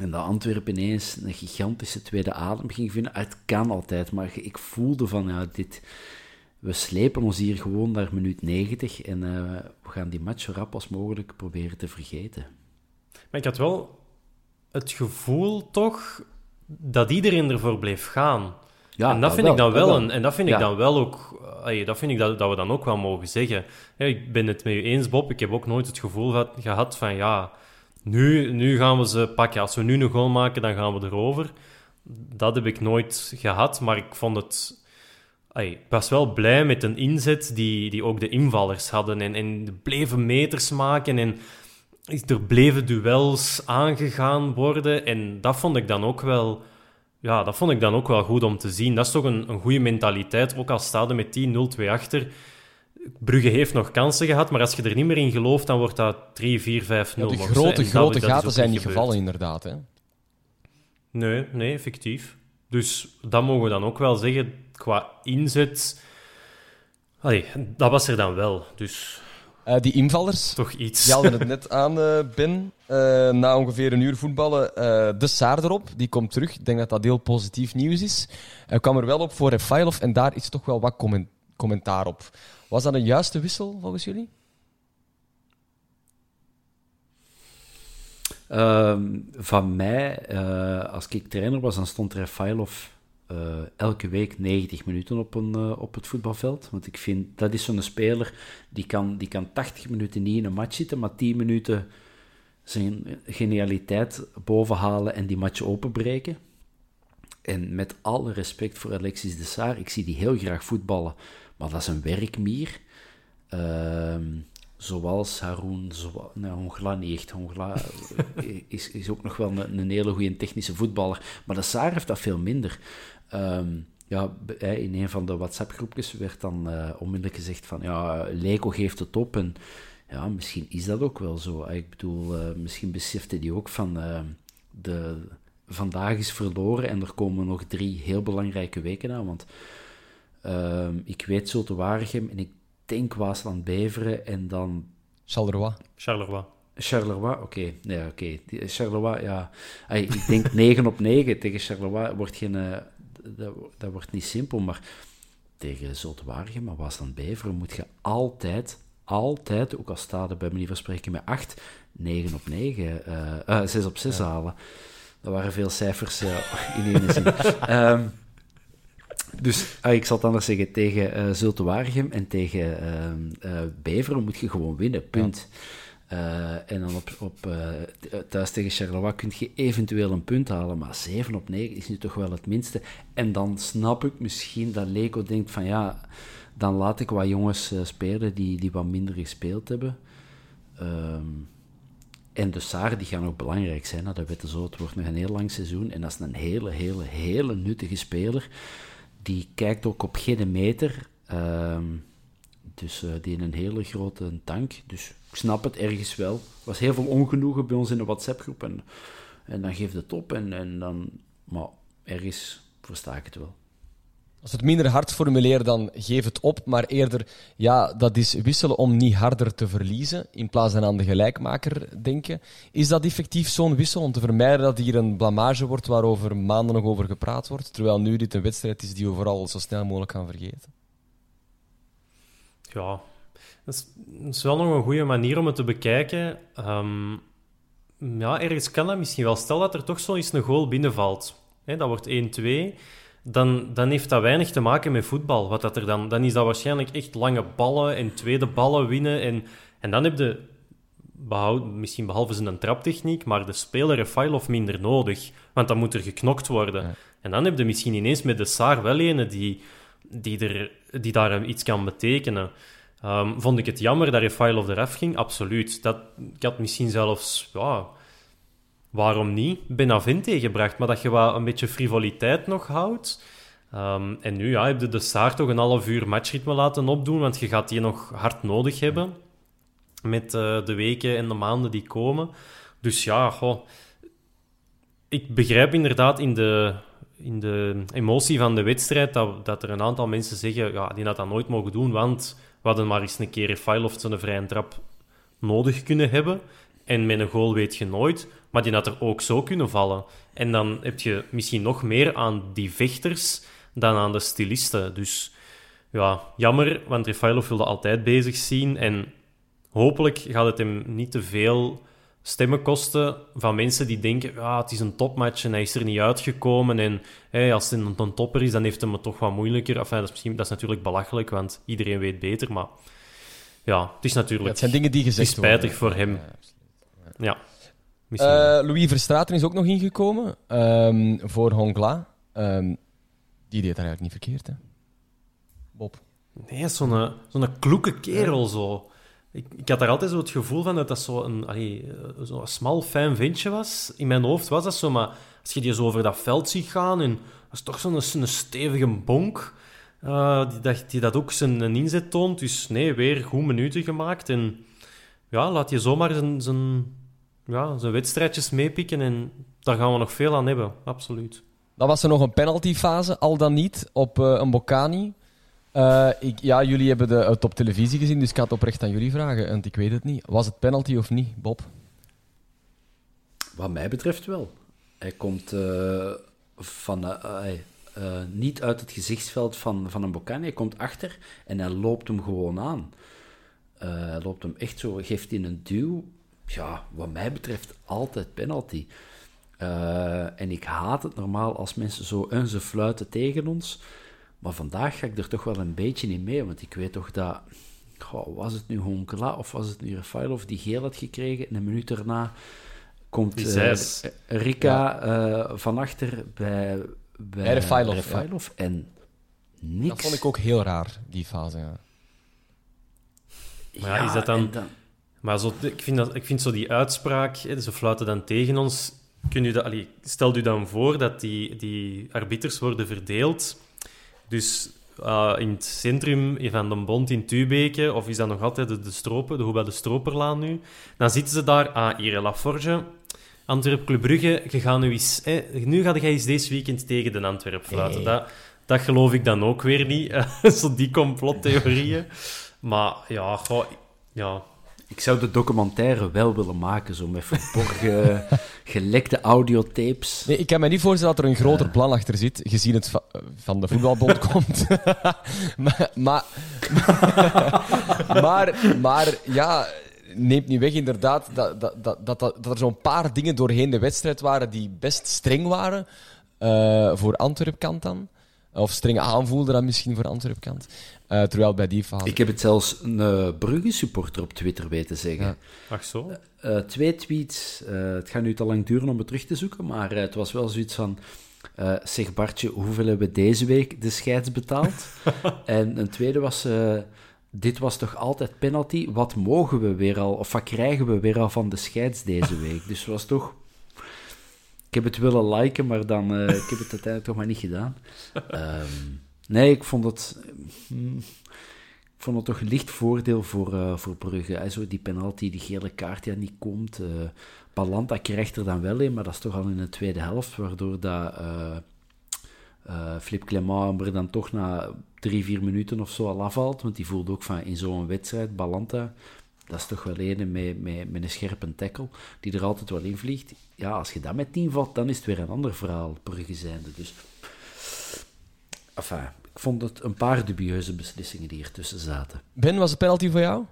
en dat Antwerpen ineens een gigantische tweede adem ging vinden. Het kan altijd, maar ik voelde van ja, dit we slepen ons hier gewoon naar minuut 90 en uh, we gaan die match zo rap als mogelijk proberen te vergeten. Maar ik had wel het gevoel toch dat iedereen ervoor bleef gaan. Ja, en dat, vind ik dan wel, een, en dat vind ik dan wel ook, dat vind ik dat, dat we dan ook wel mogen zeggen. ik ben het met u eens, Bob. Ik heb ook nooit het gevoel gehad van ja, nu, nu gaan we ze pakken. Als we nu een goal maken, dan gaan we erover. Dat heb ik nooit gehad, maar ik vond het ik was wel blij met een inzet die, die ook de invallers hadden. En, en bleven meters maken en er bleven duels aangegaan worden. En dat vond ik dan ook wel, ja, dat vond ik dan ook wel goed om te zien. Dat is toch een, een goede mentaliteit, ook al staat er met 10-0-2 achter. Brugge heeft nog kansen gehad, maar als je er niet meer in gelooft, dan wordt dat 3-4-5-0. Ja, de grote, grote gaten zijn niet gevallen, inderdaad. Hè? Nee, nee, effectief. Dus dat mogen we dan ook wel zeggen qua inzet. Allee, dat was er dan wel. Dus. Uh, die invallers. Toch iets. Je haalde het net aan, uh, Ben. Uh, na ongeveer een uur voetballen. de Saar erop, die komt terug. Ik denk dat dat heel positief nieuws is. Hij kwam er wel op voor Refailov en daar is toch wel wat comment commentaar op. Was dat een juiste wissel volgens jullie? Ehm, van mij, als ik trainer was, dan stond Refailov uh, elke week 90 minuten op, een, uh, op het voetbalveld. Want ik vind, dat is zo'n speler, die kan, die kan 80 minuten niet in een match zitten, maar 10 minuten zijn genialiteit bovenhalen en die match openbreken. En met alle respect voor Alexis de Saar, ik zie die heel graag voetballen, maar dat is een werkmier. Uh, zoals Haroon, zo, nou, Hongla niet echt. Hongla is, is ook nog wel een, een hele goede technische voetballer. Maar de Saar heeft dat veel minder. Um, ja, in een van de WhatsApp-groepjes werd dan uh, onmiddellijk gezegd van ja, Lego geeft het op en ja, misschien is dat ook wel zo. Ik bedoel, uh, misschien besefte die ook van uh, de, vandaag is verloren en er komen nog drie heel belangrijke weken aan, want ehm, ik weet zo te Waregem en ik denk Waasland Beveren en dan... Charleroi. Charleroi. Charleroi, oké. Okay. Nee, oké. Okay. Charleroi, ja. ik denk 9 op 9 tegen Charleroi wordt geen dat, dat wordt niet simpel, maar tegen Zotwaargen, maar was dan Beveren, moet je altijd, altijd, ook al staat er bij manier van spreken met 8, 9 op 9, uh, uh, 6 op 6 ja. halen. Dat waren veel cijfers uh, in één zin. um, dus ah, ik zal het anders zeggen, tegen uh, Zulte Waregem en tegen uh, Beveren moet je gewoon winnen, punt. Ja. en dan op, op thuis tegen Charleroi kun je eventueel een punt halen, maar 7 op 9 is nu toch wel het minste. En dan snap ik misschien dat Leko denkt van ja, dan laat ik wat jongens spelen die, die wat minder gespeeld hebben. Um, en de Saar die gaan ook belangrijk zijn. Dat weten zo. Het wordt nog een heel lang seizoen. En dat is een hele, hele, hele nuttige speler. Die kijkt ook op geen meter. Uh, dus uh, die in een hele grote tank. Dus ik snap het ergens wel. Er was heel veel ongenoegen bij ons in de WhatsApp-groep. En, en dan geeft het op. En, en dan, maar ergens versta ik het wel. Als het minder hard formuleren, dan geef het op. Maar eerder, ja, dat is wisselen om niet harder te verliezen. In plaats van aan de gelijkmaker denken. Is dat effectief zo'n wissel om te vermijden dat hier een blamage wordt waarover maanden nog over gepraat wordt? Terwijl nu dit een wedstrijd is die we vooral zo snel mogelijk gaan vergeten. Ja, dat is, wel nog een goede manier om het te bekijken. Um, ja, ergens kan dat misschien wel. Stel dat er toch zo eens een goal binnenvalt. Hè, dat wordt 1-2 dan, dan heeft dat weinig te maken met voetbal. Wat dat er dan, dan is dat waarschijnlijk echt lange ballen en tweede ballen winnen. En, en dan heb je, behoud, misschien behalve zijn traptechniek, maar de speler file of minder nodig. Want dan moet er geknokt worden. En dan heb je misschien ineens met de Saar wel een die, die, er, die daar iets kan betekenen. Um, vond ik het jammer dat of eraf ging? Absoluut. Dat, ik had misschien zelfs... Ja, waarom niet, Benavente gebracht. Maar dat je wat een beetje frivoliteit nog houdt. Um, en nu ja, heb je de Saar toch een half uur matchritme laten opdoen, want je gaat die nog hard nodig hebben met uh, de weken en de maanden die komen. Dus ja, ik begrijp inderdaad in de, in de emotie van de wedstrijd dat, dat er een aantal mensen zeggen, ja, die had dat nooit mogen doen, want we hadden maar eens een keer een file of zo'n vrije trap nodig kunnen hebben. En met een goal weet je nooit. Maar die had er ook zo kunnen vallen. En dan heb je misschien nog meer aan die vechters dan aan de stilisten. Dus ja, jammer, want Refailov wilde altijd bezig zien. En hopelijk gaat het hem niet te veel stemmen kosten van mensen die denken, ja, het is een topmatch en hij is er niet uitgekomen. En hey, als het een, een topper is, dan heeft hem het toch wat moeilijker. Enfin, dat, is misschien, dat is natuurlijk belachelijk, want iedereen weet beter. Maar ja, het is natuurlijk... het zijn dingen die gezegd het is spijtig voor hem. Ja. Uh, Louis Verstraten is ook nog ingekomen um, voor Hongla. Um, die deed daar eigenlijk niet verkeerd, hè? Bob. Nee, zo'n zo'n kloeke kerel zo. Ik, ik had daar altijd zo het gevoel van dat dat zo'n zo een smal, fijn ventje was. In mijn hoofd was dat zo, maar als je die zo over dat veld ziet gaan, en dat is toch zo'n een stevige bonk, uh, die, dat, die dat ook zijn inzet toont. Dus nee, weer goed minuten gemaakt. En ja, laat je zomaar zijn, zijn ja, zijn wedstrijdjes meepikken en daar gaan we nog veel aan hebben, absoluut. Dan was er nog een penaltyfase, al dan niet, op uh, een Bocani. Uh, ik, ja, jullie hebben de, het op televisie gezien, dus ik ga het oprecht aan jullie vragen, want ik weet het niet. Was het penalty of niet, Bob? Wat mij betreft wel. Hij komt uh, van, niet uit het gezichtsveld van, van een Bocani, hij komt achter en hij loopt hem gewoon aan. hij loopt hem echt zo, geeft hij een duw ja, wat mij betreft altijd penalty. Uh, en ik haat het normaal als mensen zo en ze fluiten tegen ons. Maar vandaag ga ik er toch wel een beetje in mee, want ik weet toch dat... Goh, was het nu Honkela of was het nu of die geel had gekregen? En een minuut daarna komt uh, Rika uh, van achter bij, bij Refailov. Ja. En niks. Dat vond ik ook heel raar, die fase. Ja. Maar ja, is dat dan... Maar zo, ik, vind dat, ik vind zo die uitspraak, hè, ze fluiten dan tegen ons. Kun u dat, allee, stel u dan voor dat die, die arbiters worden verdeeld. Dus uh, in het centrum van de Bond in Tubeke, of is dat nog altijd de, de Stropen, de bij de Stroperlaan nu, dan zitten ze daar, ah, hier Laforge, Antwerp Club Brugge, je gaat nu eens, nu ga jij eens deze weekend tegen de Antwerp fluiten. Dat, dat geloof ik dan ook weer niet, zo die complottheorieën. maar ja, goh, ja, ik zou de documentaire wel willen maken, zo met verborgen, gelekte audiotapes. Nee, ik kan me niet voorstellen dat er een groter plan achter zit, gezien het van de voetbalbond komt. maar, maar, maar, maar, ja, neemt niet weg inderdaad dat, dat, dat, dat, dat er zo'n paar dingen doorheen de wedstrijd waren die best streng waren uh, voor Antwerp-kant dan. Of streng aanvoelde dan misschien voor Antwerp-kant. Uh, terwijl bij die fase... Ik heb het zelfs een uh, Brugge-supporter op Twitter weten zeggen. Ja. Ach zo? Uh, twee tweets. het gaat nu te lang duren om het terug te zoeken, maar het was wel zoiets van... zeg Bartje, hoeveel hebben we deze week de scheids betaald? en een tweede was... dit was toch altijd penalty? Wat mogen we weer al, of wat krijgen we weer al van de scheids deze week? Dus het was toch ik heb het willen liken, maar dan, uh, ik heb het uiteindelijk toch maar niet gedaan. Um, nee, ik vond het, mm, ik vond het toch licht voordeel voor, uh, voor Brugge. Also, die penalty, die gele kaart ja niet komt. Uh, krijgt er dan wel een, maar dat is toch al in de tweede helft, waardoor dat, Flip Clement er dan toch na drie, vier minuten of zo al afvalt. Want die voelde ook van in zo'n wedstrijd, Balanta dat is toch wel een met, met, met een scherpe tackle, die er altijd wel in vliegt. Ja, als je dat met 10 valt, dan is het weer een ander verhaal, Brugge zijnde. Dus, enfin, ik vond het een paar dubieuze beslissingen die ertussen zaten. Ben, was de penalty voor jou?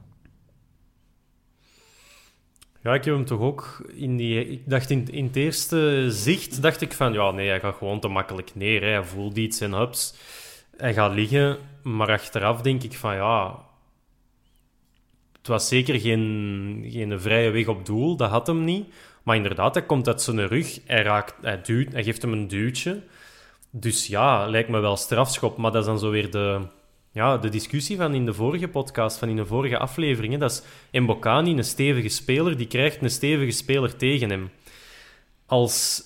Ja, ik heb hem toch ook in die... Ik dacht in, in het eerste zicht, dacht ik van, ja, nee, hij gaat gewoon te makkelijk neer. Hè. Hij voelt iets en hups. Hij gaat liggen. Maar achteraf denk ik van, ja, het was zeker geen, geen vrije weg op doel, dat had hem niet. Maar inderdaad, hij komt uit zijn rug, hij, raakt, hij, duwt, hij geeft hem een duwtje. Dus ja, lijkt me wel strafschop. Maar dat is dan zo weer de, ja, de discussie van in de vorige podcast, van in de vorige afleveringen. Dat is Mbokani, een stevige speler, die krijgt een stevige speler tegen hem. Als,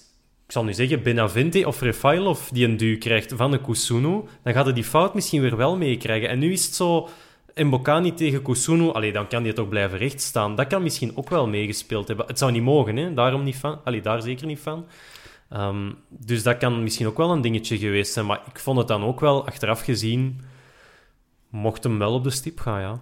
ik zal nu zeggen, Benavente of Refailov die een duw krijgt van een Kusunu, dan gaat hij die fout misschien weer wel meekrijgen. En nu is het zo Mbokani tegen Kusunu, allee, dan kan hij toch blijven rechtstaan. Dat kan misschien ook wel meegespeeld hebben. Het zou niet mogen, hè? daarom niet van. Allee, daar zeker niet van. Um, dus dat kan misschien ook wel een dingetje geweest zijn. Maar ik vond het dan ook wel, achteraf gezien, mocht hem wel op de stip gaan, ja.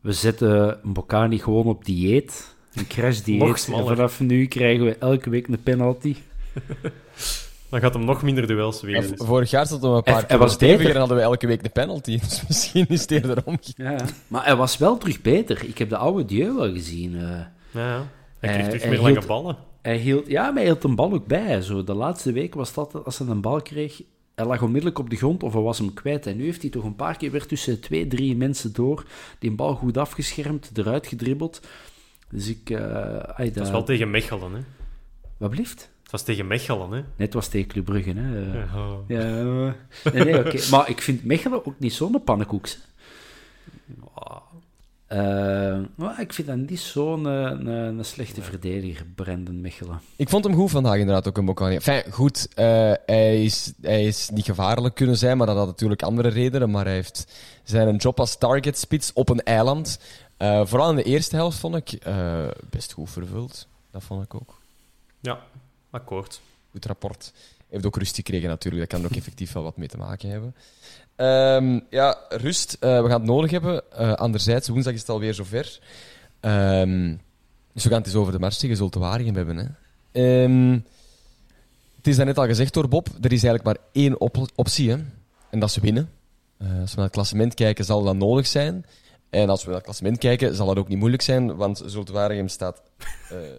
We zetten Mbokani gewoon op dieet. Een crash-dieet. en vanaf nu krijgen we elke week een penalty. Dan gaat hem nog minder duels winnen. Vorig jaar stond hem een paar keer was steviger en hadden we elke week de penalty. Dus misschien is het eerder omgekeerd. Ja, maar hij was wel terug beter. Ik heb de oude Dieu wel gezien. Uh, ja, hij kreeg terug meer lange ballen. Hij hield, ja, maar hij hield een bal ook bij. Zo. De laatste week was dat, als hij een bal kreeg, hij lag onmiddellijk op de grond of hij was hem kwijt. En nu heeft hij toch een paar keer weer tussen twee, drie mensen door die een bal goed afgeschermd, eruit gedribbeld. Dus ik... Uh, dat is wel tegen Mechelen, hè? Wat blieft? was tegen Mechelen, hè? Net was tegen Club Brugge, hè? Ja, ja nee, nee oké. Maar ik vind Mechelen ook niet zo'n pannenkoeks. Uh, maar ik vind dat niet zo'n een, een, slechte verdediger, Brendan Mechelen. Ik vond hem goed vandaag inderdaad ook een Bocani. Enfin, goed, uh, hij, is, hij is niet gevaarlijk kunnen zijn, maar dat had natuurlijk andere redenen. Maar hij heeft zijn job als target spits op een eiland. Uh, vooral in de eerste helft vond ik best goed vervuld. Dat vond ik ook. Ja, Akkoord. Goed rapport. Heeft ook rust gekregen natuurlijk. Dat kan er ook effectief wel wat mee te maken hebben. Um, ja, rust. Uh, we gaan het nodig hebben. Uh, anderzijds, woensdag is het alweer zover. Um, dus we gaan het eens over de match tegen Zulte hebben. Hè. Um, het is net al gezegd door Bob. Er is eigenlijk maar één op optie. Hè. En dat is winnen. Uh, als we naar het klassement kijken, zal dat nodig zijn. En als we naar het klassement kijken, zal dat ook niet moeilijk zijn. Want Zulte Waregem staat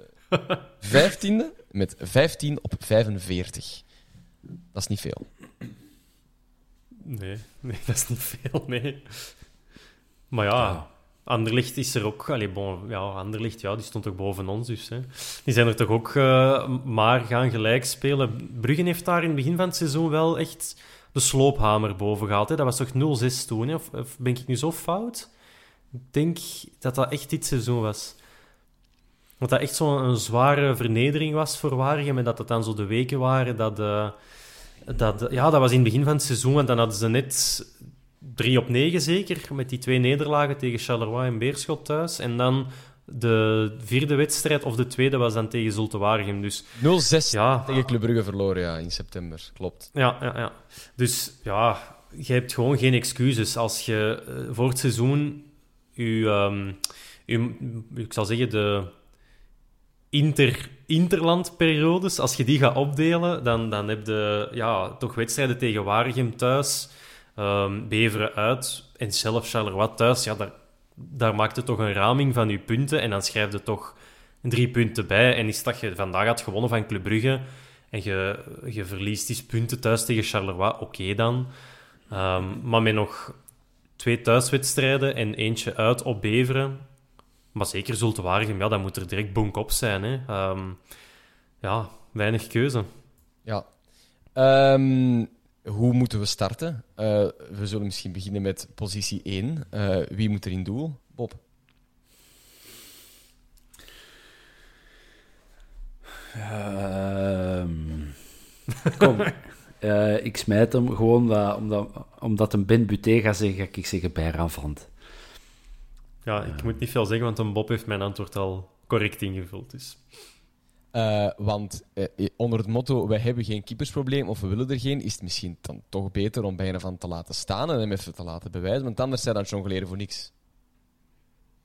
vijftiende met 15 op 45. Dat is niet veel. Nee, nee dat is niet veel, nee. Maar ja, Anderlicht is er ook... Allee, bon, ja, Anderlicht, ja, die stond toch boven ons, dus... Hè. Die zijn er toch ook uh, maar gaan gelijk spelen. Bruggen heeft daar in het begin van het seizoen wel echt de sloophamer boven gehaald. Hè. Dat was toch 0-6 toen, hè? Of, of ben ik nu zo fout? Ik denk dat dat echt dit seizoen was. Dat dat echt zo'n zware vernedering was voor Waregem. En dat het dan zo de weken waren dat... Uh, dat ja, dat was in het begin van het seizoen. En dan hadden ze net 3 op 9 zeker. Met die twee nederlagen tegen Charleroi en Beerschot thuis. En dan de vierde wedstrijd, of de tweede, was dan tegen Zulte Waregem. Dus, 0-6 ja. tegen Club Brugge verloren ja, in september. Klopt. Ja, ja, ja. Dus ja, je hebt gewoon geen excuses. Als je uh, voor het seizoen... Je, um, je, ik zal zeggen, de inter, interlandperiodes, als je die gaat opdelen, dan, dan heb je ja, toch wedstrijden tegen Waregem thuis, um, Beveren uit en zelf Charleroi thuis. Ja, daar daar maakt toch een raming van je punten en dan schrijf je toch drie punten bij. En is dat je vandaag had gewonnen van Club Brugge en je, je verliest die punten thuis tegen Charleroi, oké dan. Ehm, maar met nog twee thuiswedstrijden en eentje uit op Beveren, maar zeker Zulte Waregem, ja, dan moet er direct bonk op zijn. Hè. Ehm, ja, weinig keuze. Ja. Ehm, hoe moeten we starten? Uh, we zullen misschien beginnen met positie 1. Uh, eh, wie moet er in doel? Bob. Um, kom, uh, ik smijt hem gewoon dat, omdat, omdat een Ben Buté gaat zeggen, ga ik zeggen Vant. Ja, ik moet niet veel zeggen, want een Bob heeft mijn antwoord al correct ingevuld. Dus. Uh, want uh, onder het motto, wij hebben geen keepersprobleem of we willen er geen, is het misschien dan toch beter om bijna van te laten staan en hem even te laten bewijzen. Want anders zijn dat jongleren voor niks.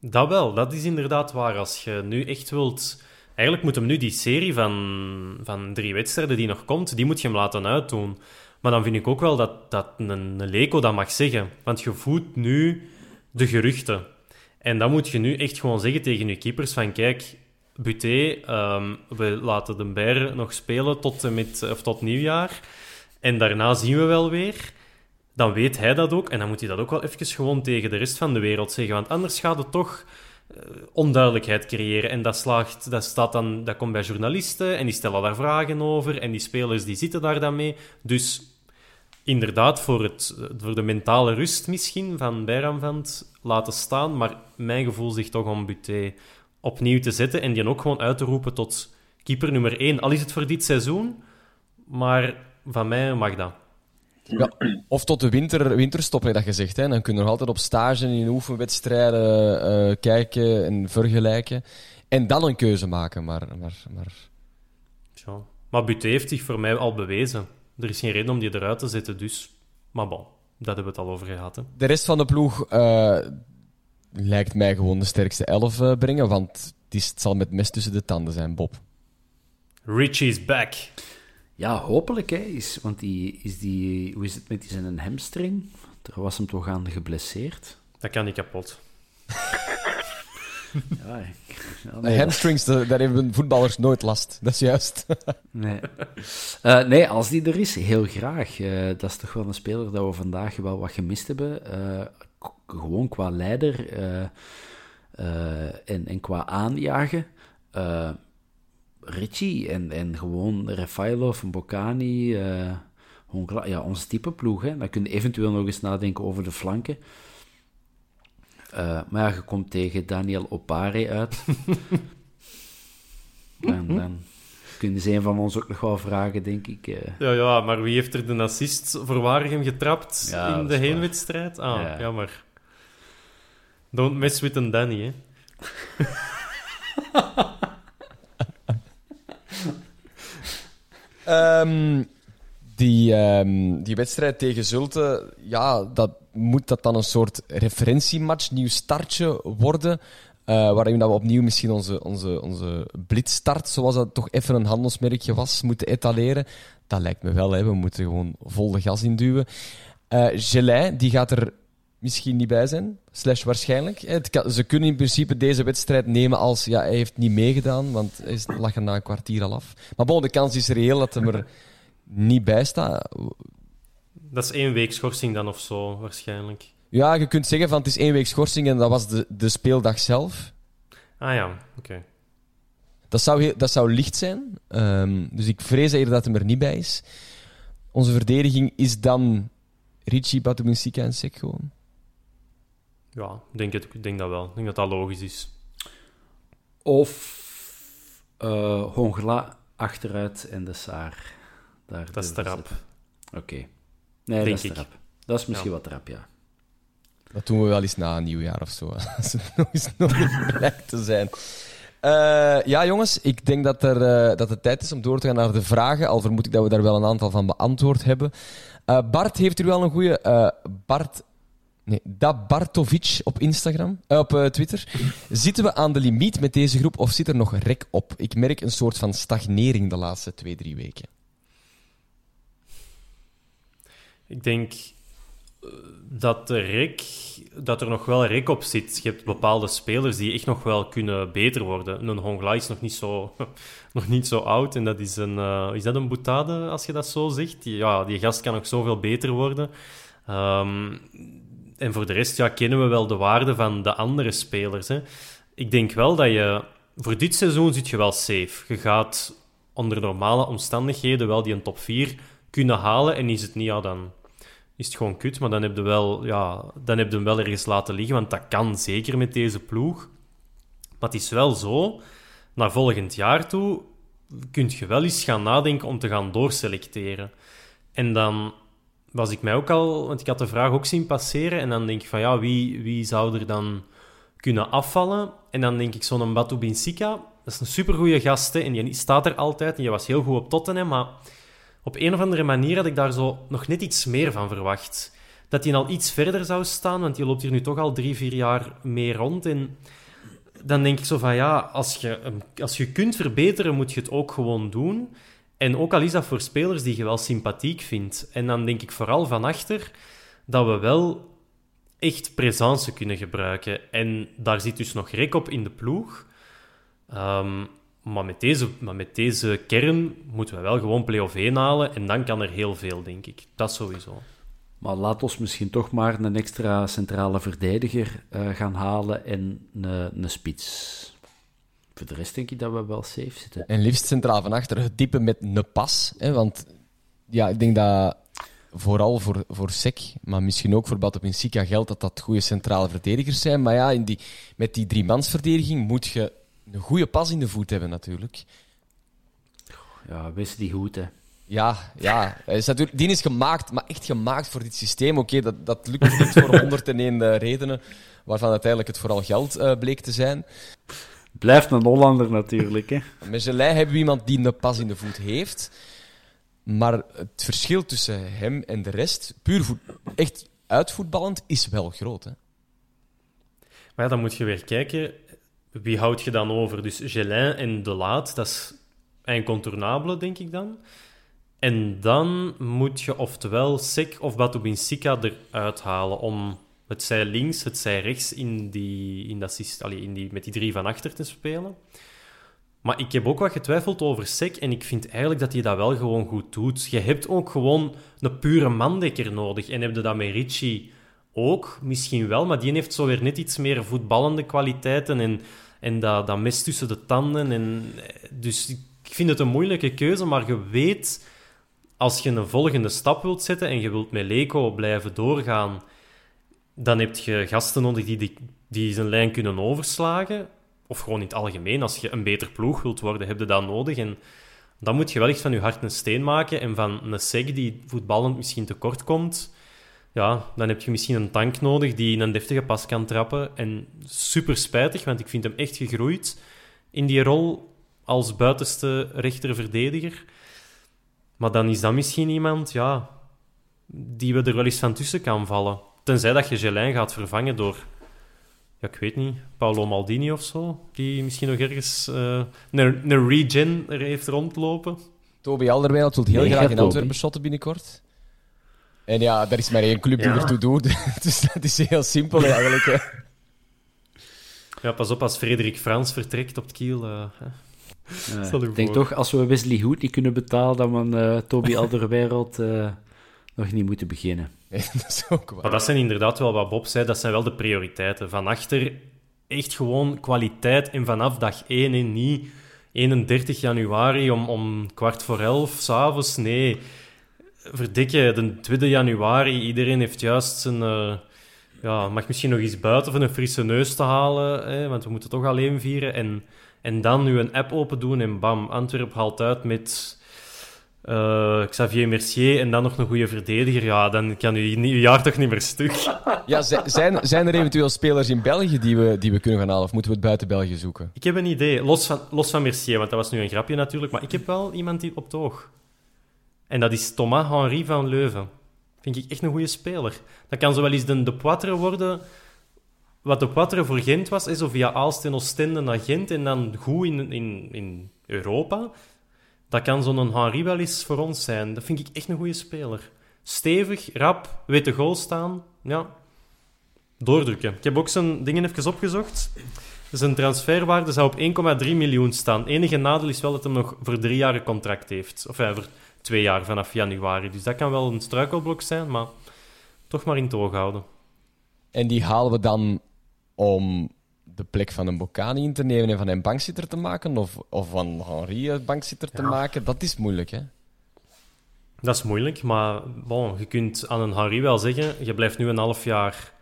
Dat wel, dat is inderdaad waar. Als je nu echt wilt... Eigenlijk moet hem nu die serie van, van drie wedstrijden die nog komt, die moet je hem laten uitdoen. Maar dan vind ik ook wel dat, dat een, een Leco dat mag zeggen. Want je voedt nu de geruchten. En dan moet je nu echt gewoon zeggen tegen je keepers van kijk, Buté, um, we laten de Bear nog spelen tot, met, of tot nieuwjaar. En daarna zien we wel weer. Dan weet hij dat ook. En dan moet hij dat ook wel even gewoon tegen de rest van de wereld zeggen. Want anders gaat het toch uh, onduidelijkheid creëren. En dat, slaagt, dat, staat dan, dat komt bij journalisten en die stellen daar vragen over. En die spelers die zitten daar dan mee. Dus inderdaad, voor, het, voor de mentale rust misschien van Bijramvand laten staan. Maar mijn gevoel zegt toch om Buté opnieuw te zetten en die ook gewoon uit te roepen tot keeper nummer 1. Al is het voor dit seizoen, maar van mij mag dat. Ja, of tot de winter, winterstop, heb je dat gezegd. Hè? Dan kun je nog altijd op stage in oefenwedstrijden uh, kijken en vergelijken. En dan een keuze maken. Maar, maar, maar... Maar Buté heeft zich voor mij al bewezen. Er is geen reden om die eruit te zetten, dus... Maar bon, dat hebben we het al over gehad. Hè. De rest van de ploeg, uh, lijkt mij gewoon de sterkste elf uh, brengen, want het, het zal met mes tussen de tanden zijn, Bob. Richie is back. Ja, hopelijk, hè. Is, want die, is die, hoe is het met die zijn hamstring? Er was hem toch aan geblesseerd? Dat kan niet kapot. ja, nee, hamstrings, daar hebben voetballers nooit last. Dat is juist. nee. Uh, nee, als die er is, heel graag. Uh, dat is toch wel een speler dat we vandaag wel wat gemist hebben. Uh, gewoon qua leider en, en qua aanjagen. Richie en, en gewoon Rafailov en Bocani. ja, ons type ploeg. Hè. Dan kun je eventueel nog eens nadenken over de flanken. Maar ja, je komt tegen Daniel Opare uit. en dan kunnen ze een van ons ook nog wel vragen, denk ik. Ja, ja, maar wie heeft er de assist voor Waregem getrapt in de heenwedstrijd? Ah, ja. jammer. Don't mess with een Danny, hè. um, die, um, die wedstrijd tegen Zulte, ja, dat, moet dat dan een soort referentiematch, nieuw startje worden? Uh, waarin we opnieuw misschien onze, onze, onze blitzstart, zoals dat toch even een handelsmerkje was, moeten etaleren. Dat lijkt me wel, hè. we moeten gewoon vol de gas induwen. Uh, die gaat er misschien niet bij zijn. Slash waarschijnlijk. ze kunnen in principe deze wedstrijd nemen als ja, hij heeft niet meegedaan, want hij lag er na een kwartier al af. Maar bon, de kans is reëel dat hij er niet bij staat. Dat is één week schorsing dan of zo, waarschijnlijk. Ja, je kunt zeggen van het is één week schorsing en dat was de, de speeldag zelf. Ah ja, oké. Dat, zou dat zou licht zijn. Um, dus ik vrees eerder dat hij er niet bij is. Onze verdediging is dan Richie, Batumusika en Sek gewoon. Ja, denk het, ik denk dat wel. Ik denk dat dat logisch is. Of uh, Hongla achteruit en de Saar. Daar dat is trap. Oké. Nee, denk dat is trap. Dat is misschien wat trap, ja. Dat doen we wel eens na een nieuwjaar of zo. Als het nog eens nog bereikt te zijn. Uh, ja, jongens, ik denk dat, er, uh, dat het tijd is om door te gaan naar de vragen. Al vermoed ik dat we daar wel een aantal van beantwoord hebben. Uh, Bart heeft u wel een goede. Bart Nee, Dabartovic op Instagram, uh, op uh, Twitter. Zitten we aan de limiet met deze groep of zit er nog rek op? Ik merk een soort van stagnering de laatste twee, drie weken. Ik denk, dat, de rek, dat er nog wel rek op zit. Je hebt bepaalde spelers die echt nog wel kunnen beter worden. Een Hongla is nog niet zo, nog niet zo oud en dat is een... Uh, is dat een boutade, als je dat zo zegt? Ja, die gast kan nog zoveel beter worden. Um, en voor de rest ja, kennen we wel de waarde van de andere spelers. Hè. Ik denk wel dat je... Voor dit seizoen zit je wel safe. Je gaat onder normale omstandigheden wel die een top 4 kunnen halen. En is het niet, ja, dan is het gewoon kut. Maar dan heb je, wel, ja, dan heb je hem wel ergens laten liggen. Want dat kan zeker met deze ploeg. Maar het is wel zo, naar volgend jaar toe kun je wel eens gaan nadenken om te gaan doorselecteren. En dan was ik mij ook al... Want ik had de vraag ook zien passeren. En dan denk ik van, ja, wie, wie zou er dan kunnen afvallen? En dan denk ik zo'n Batu Binsika. Dat is een supergoeie gast, en die staat er altijd. En je was heel goed op Tottenham, maar op een of andere manier had ik daar zo nog net iets meer van verwacht. Dat hij al iets verder zou staan, want die loopt hier nu toch al drie, vier jaar mee rond. En dan denk ik zo van ja, als je, als je kunt verbeteren, moet je het ook gewoon doen. En ook al is dat voor spelers die je wel sympathiek vindt. En dan denk ik vooral van achter dat we wel echt presence kunnen gebruiken. En daar zit dus nog rek op in de ploeg. Um, maar met, deze, maar met deze kern moeten we wel gewoon play-off 1 halen. En dan kan er heel veel, denk ik. Dat sowieso. Maar laat ons misschien toch maar een extra centrale verdediger uh, gaan halen en een, een spits. Voor de rest denk ik dat we wel safe zitten. En liefst centraal van achter, het type met een pas. Hè, want ja, ik denk dat vooral voor, voor Sek, maar misschien ook voor Batop Sika geldt dat dat goede centrale verdedigers zijn. Maar ja, in die, met die driemansverdediging moet je een goede pas in de voet hebben, natuurlijk. Ja, wist die goed, hè. Ja, ja. Is natuurlijk, die is gemaakt, maar echt gemaakt voor dit systeem. Oké, dat, dat lukt niet voor 101 uh, redenen, waarvan uiteindelijk het vooral geld uh, bleek te zijn. Blijft een Hollander natuurlijk, hè. Met Gelei hebben we iemand die een pas in de voet heeft. Maar het verschil tussen hem en de rest, puur voet, echt uitvoetballend, is wel groot, hè. Maar ja, dan moet je weer kijken wie houd je dan over? Dus Gelin en De Laat, dat is incontournable, denk ik dan. En dan moet je oftewel Sek of Batubinsika eruit halen om het zij links, het zij rechts in die, in dat, allee, in die, met die drie van achter te spelen. Maar ik heb ook wat getwijfeld over Sek en ik vind eigenlijk dat hij dat wel gewoon goed doet. Je hebt ook gewoon een pure mandekker nodig. En heb je dat met Richie ook? Misschien wel, maar die heeft zo weer net iets meer voetballende kwaliteiten en en dat, dat mes tussen de tanden. En, dus ik vind het een moeilijke keuze, maar je weet, als je een volgende stap wilt zetten en je wilt met Leco blijven doorgaan, dan heb je gasten nodig die, die, die zijn lijn kunnen overslagen. Of gewoon in het algemeen, als je een beter ploeg wilt worden, heb je dat nodig. En dan moet je wel echt van je hart een steen maken. En van een seg die voetballend misschien tekort komt, ja, dan heb je misschien een tank nodig die een deftige pas kan trappen. En super spijtig, want ik vind hem echt gegroeid in die rol als buitenste rechterverdediger. Maar dan is dat misschien iemand ja, die we er wel eens van tussen kan vallen. Tenzij dat je Gelijn gaat vervangen door, ja, ik weet niet, Paolo Maldini of zo. Die misschien nog ergens uh, een, een regen er heeft rondlopen. Toby Alderweireld wil heel graag in Antwerpen shotten binnenkort. En ja, er is maar één club die ertoe doet. dus dat is heel simpel eigenlijk. Hè. Ja, pas op als Frederik Frans vertrekt op het kiel. Uh, ik denk toch, als we Wesley Hoed niet kunnen betalen, dat we uh, Toby Alderweireld uh, nog niet moeten beginnen. dat is ook waar. Maar dat zijn inderdaad wel wat Bob zei, dat zijn wel de prioriteiten. Van achter echt gewoon kwaliteit en vanaf dag 1 en niet 31 januari om, om kwart voor elf s'avonds. Nee, verdikke, de 2 januari, iedereen heeft juist zijn... Uh, ja, mag misschien nog iets buiten van een frisse neus te halen, hè, want we moeten toch alleen vieren. En, en dan nu een app open doen en bam, Antwerp haalt uit met uh, Xavier Mercier en dan nog een goede verdediger. Ja, dan kan je je jaar toch niet meer stuk. Ja, zijn, zijn er eventueel spelers in België die we, die we kunnen gaan halen, of moeten we het buiten België zoeken? Ik heb een idee, los van, los van Mercier, want dat was nu een grapje natuurlijk, maar ik heb wel iemand die op het oog. En dat is Thomas Henry van Leuven. Vind ik echt een goede speler. Dat kan zo wel eens de, de Poitre worden. Wat de Poitre voor Gent was, is of via Aalst en Oostende naar Gent en dan goed in, in, in Europa. Dat kan zo'n Henry wel eens voor ons zijn. Dat vind ik echt een goede speler. stevig, rap, weet de goal staan. Ja, doordrukken. Ik heb ook zijn dingen even opgezocht. Zijn transferwaarde zou op 1,3 miljoen staan. Enige nadeel is wel dat hij nog voor drie jaar een contract heeft. Of ja, voor twee jaar vanaf januari. Dus dat kan wel een struikelblok zijn, maar toch maar in het oog houden. En die halen we dan om de plek van een Bocani in te nemen en van een bankzitter te maken? Of, of van Henri een bankzitter te maken? Dat is moeilijk, hè? Dat is moeilijk, maar bon, je kunt aan een Henri wel zeggen: je blijft nu een half jaar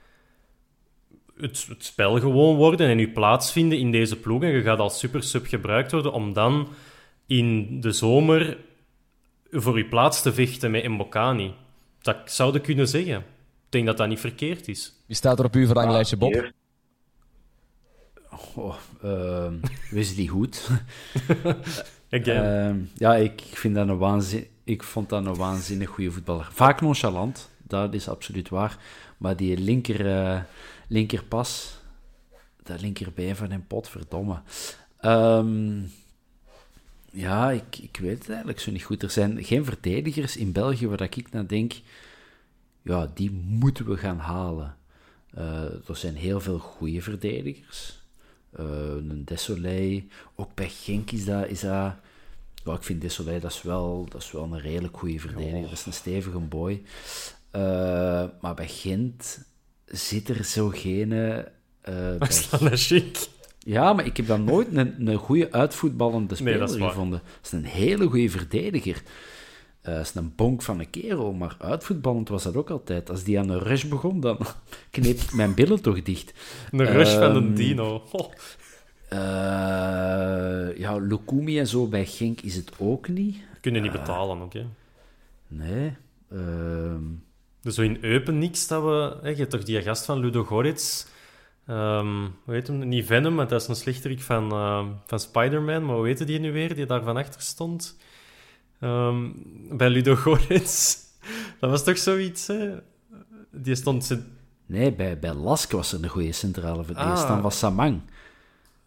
het, het spel gewoon worden en je plaatsvinden in deze ploeg. En je gaat als super sub gebruikt worden om dan in de zomer voor je plaats te vechten met Mbokani. Dat zou je kunnen zeggen. Ik denk dat dat niet verkeerd is. Wie staat er op uw verlanglijstje, Bob? Oh, ehm, Wesley Goed. Again. Ehm, ja, ik, vind dat een waanzin, ik vond dat een waanzinnig goede voetballer. Vaak nonchalant, dat is absoluut waar. Maar die linker, eh, linkerpas, dat linkerbeen van hem pot, verdomme. Ehm, ja, ik, ik weet het eigenlijk zo niet goed. Er zijn geen verdedigers in België waar ik naar denk, ja, die moeten we gaan halen. Eh, er zijn heel veel goede verdedigers. Eh, een Desolé, ook bij Genk is dat... Is dat ja, ik vind Desolé, dat is wel, dat is wel een redelijk goede verdediger. Dat is een stevige boy. Uh, maar bij Gent zit er zo geen... Uh, dat is dan een chic. Ja, maar ik heb dan nooit een, een goede uitvoetballende speler dat gevonden. Dat is een hele goede verdediger. Eh dat is een bonk van een kerel, maar uitvoetballend was dat ook altijd. Als die aan een rush begon, dan kneep ik mijn billen toch dicht. Een rush van een Ehm, dino. Oh. Eh, ja, Lukumi en zo bij Genk is het ook niet. Kunnen niet betalen hè. Nee. Ehm, Dus zo in Eupen niks dat we... Hè, je hebt toch die gast van Ludo Goretz... ehm, hoe heet hem? Niet Venom, maar dat is een slechterik van, ehm, van Spider-Man. Maar hoe heette die nu weer, die daar van achter stond? Ehm, bij Ludo Goretz. Dat was toch zoiets, hè? Die stond... nee, bij, bij Lask was er een goede centrale verdediger. Ah. Dan was Samang.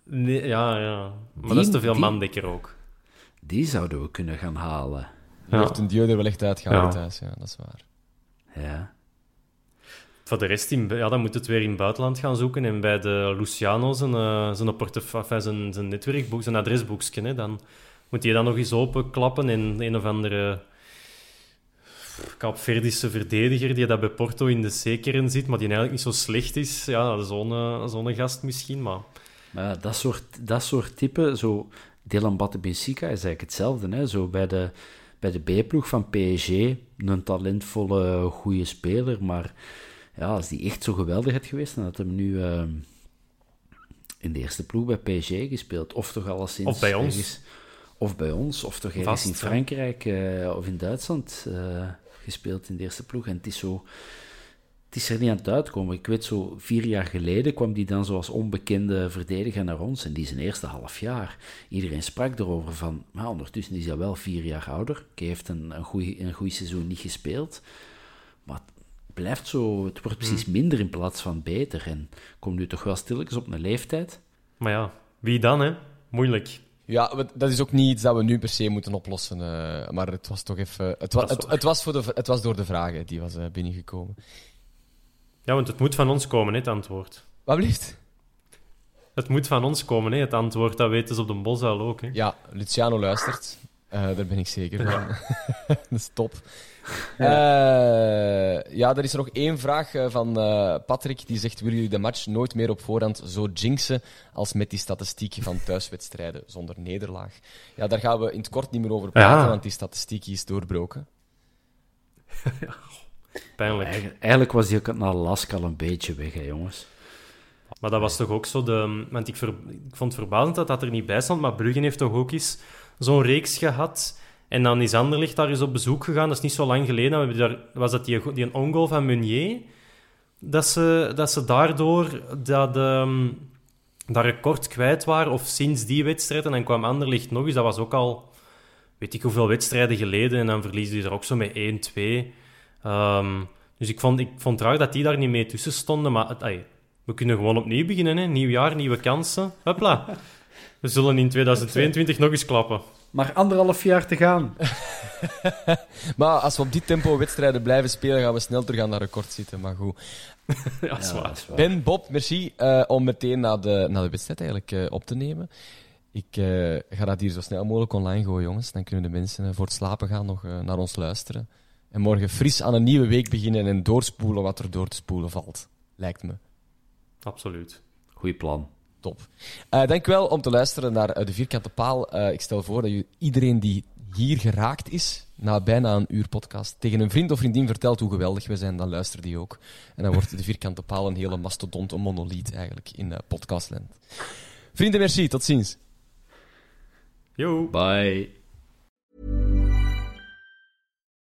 Nee, ja, ja. Maar Die- dat is te veel die- mandekker ook. Die zouden we kunnen gaan halen. Die Ja. heeft een duo er wel echt uitgehaald Ja. thuis, ja, dat is waar. Ja. Voor de rest, in, ja, dan moet het weer in het buitenland gaan zoeken. En bij de Luciano zijn, eh, zijn, enfin, zijn, zijn netwerkboek, zijn adresboekje, hè, dan moet je dan nog eens openklappen en een of andere Kaapverdische verdediger die dat bij Porto in de C-kern zit, maar die eigenlijk niet zo slecht is. Ja, zo'n eh, zo'n gast misschien, maar... Maar dat soort, dat soort type, zo Dylan Batte-Benfica is eigenlijk hetzelfde. Hè? Zo bij de, bij de B-ploeg van PSG, een talentvolle, goede speler, maar ja, als die echt zo geweldig had geweest, dan had hem nu eh, in de eerste ploeg bij PSG gespeeld. Of toch alleszins... Of bij ons. ergens- of bij ons, of toch ergens Vast, in. Frankrijk eh, of in Duitsland eh, gespeeld in de eerste ploeg. En het is zo... Het is er niet aan het uitkomen. Ik weet zo, vier jaar geleden kwam die dan zo als onbekende verdediger naar ons. En die zijn eerste half jaar. Iedereen sprak erover van, maar ondertussen is hij wel vier jaar ouder. Hij heeft een, een goed een goeie seizoen niet gespeeld. Maar het blijft zo, het wordt precies minder in plaats van beter. En komt nu toch wel stilletjes op een leeftijd. Maar ja, wie dan, hè? Moeilijk. Ja, dat is ook niet iets dat we nu per se moeten oplossen. eh, maar het was toch even... Het, wa- het, was, voor de, het was door de vragen die was eh, binnengekomen. Ja, want het moet van ons komen, hè, het antwoord. Wat blieft? Het moet van ons komen, hè, het antwoord. Dat weten ze op de Bosal ook, hè. Ja, Luciano luistert. Eh, daar ben ik zeker van. dat is top. Eh, ja, er is nog één vraag eh, van Patrick. Die zegt, willen jullie de match nooit meer op voorhand zo jinxen als met die statistiek van thuiswedstrijden zonder nederlaag? Ja, daar gaan we in het kort niet meer over praten, Ja. want die statistiek is doorbroken. Pijnlijk. Eigen- eigenlijk was die ook na Lask al een beetje weg, hè, jongens. Maar dat was toch ook zo de... Want ik, ver- ik vond het verbazend dat dat er niet bij stond, maar Bruggen heeft toch ook eens zo'n reeks gehad. En dan is Anderlecht daar eens op bezoek gegaan. Dat is niet zo lang geleden. We daar, was dat die, die een ongoal van Meunier? Dat ze, dat ze daardoor dat, ehm, dat record kwijt waren. Of sinds die wedstrijd. En dan kwam Anderlecht nog eens. Dat was ook al... Weet ik hoeveel wedstrijden geleden. En dan verliezen die er ook zo met 1-2. Ehm, dus ik vond, ik vond het raar dat die daar niet mee tussen stonden. Maar het, we kunnen gewoon opnieuw beginnen. Hè? Nieuw jaar, nieuwe kansen. Hopla. We zullen in 2022 nog eens klappen. Maar anderhalf jaar te gaan. maar als we op dit tempo wedstrijden blijven spelen, gaan we snel terug aan dat record zitten. Maar goed. ja, dat is waar. Ben, Bob, merci uh, om meteen naar de, naar de wedstrijd eigenlijk, uh, op te nemen. Ik uh, ga dat hier zo snel mogelijk online gooien, jongens. Dan kunnen de mensen voor het slapen gaan nog naar ons luisteren. En morgen fris aan een nieuwe week beginnen en doorspoelen wat er door te spoelen valt. Lijkt me. Absoluut. Goeie plan. Top. Uh, dankjewel om te luisteren naar uh, de Vierkante Paal. Uh, ik stel voor dat je iedereen die hier geraakt is, na bijna een uur podcast, tegen een vriend of vriendin vertelt hoe geweldig we zijn, dan luistert die ook. En dan wordt de Vierkante Paal een hele mastodont, een monoliet eigenlijk in podcastland. Vrienden, merci. Tot ziens. Yo. Bye.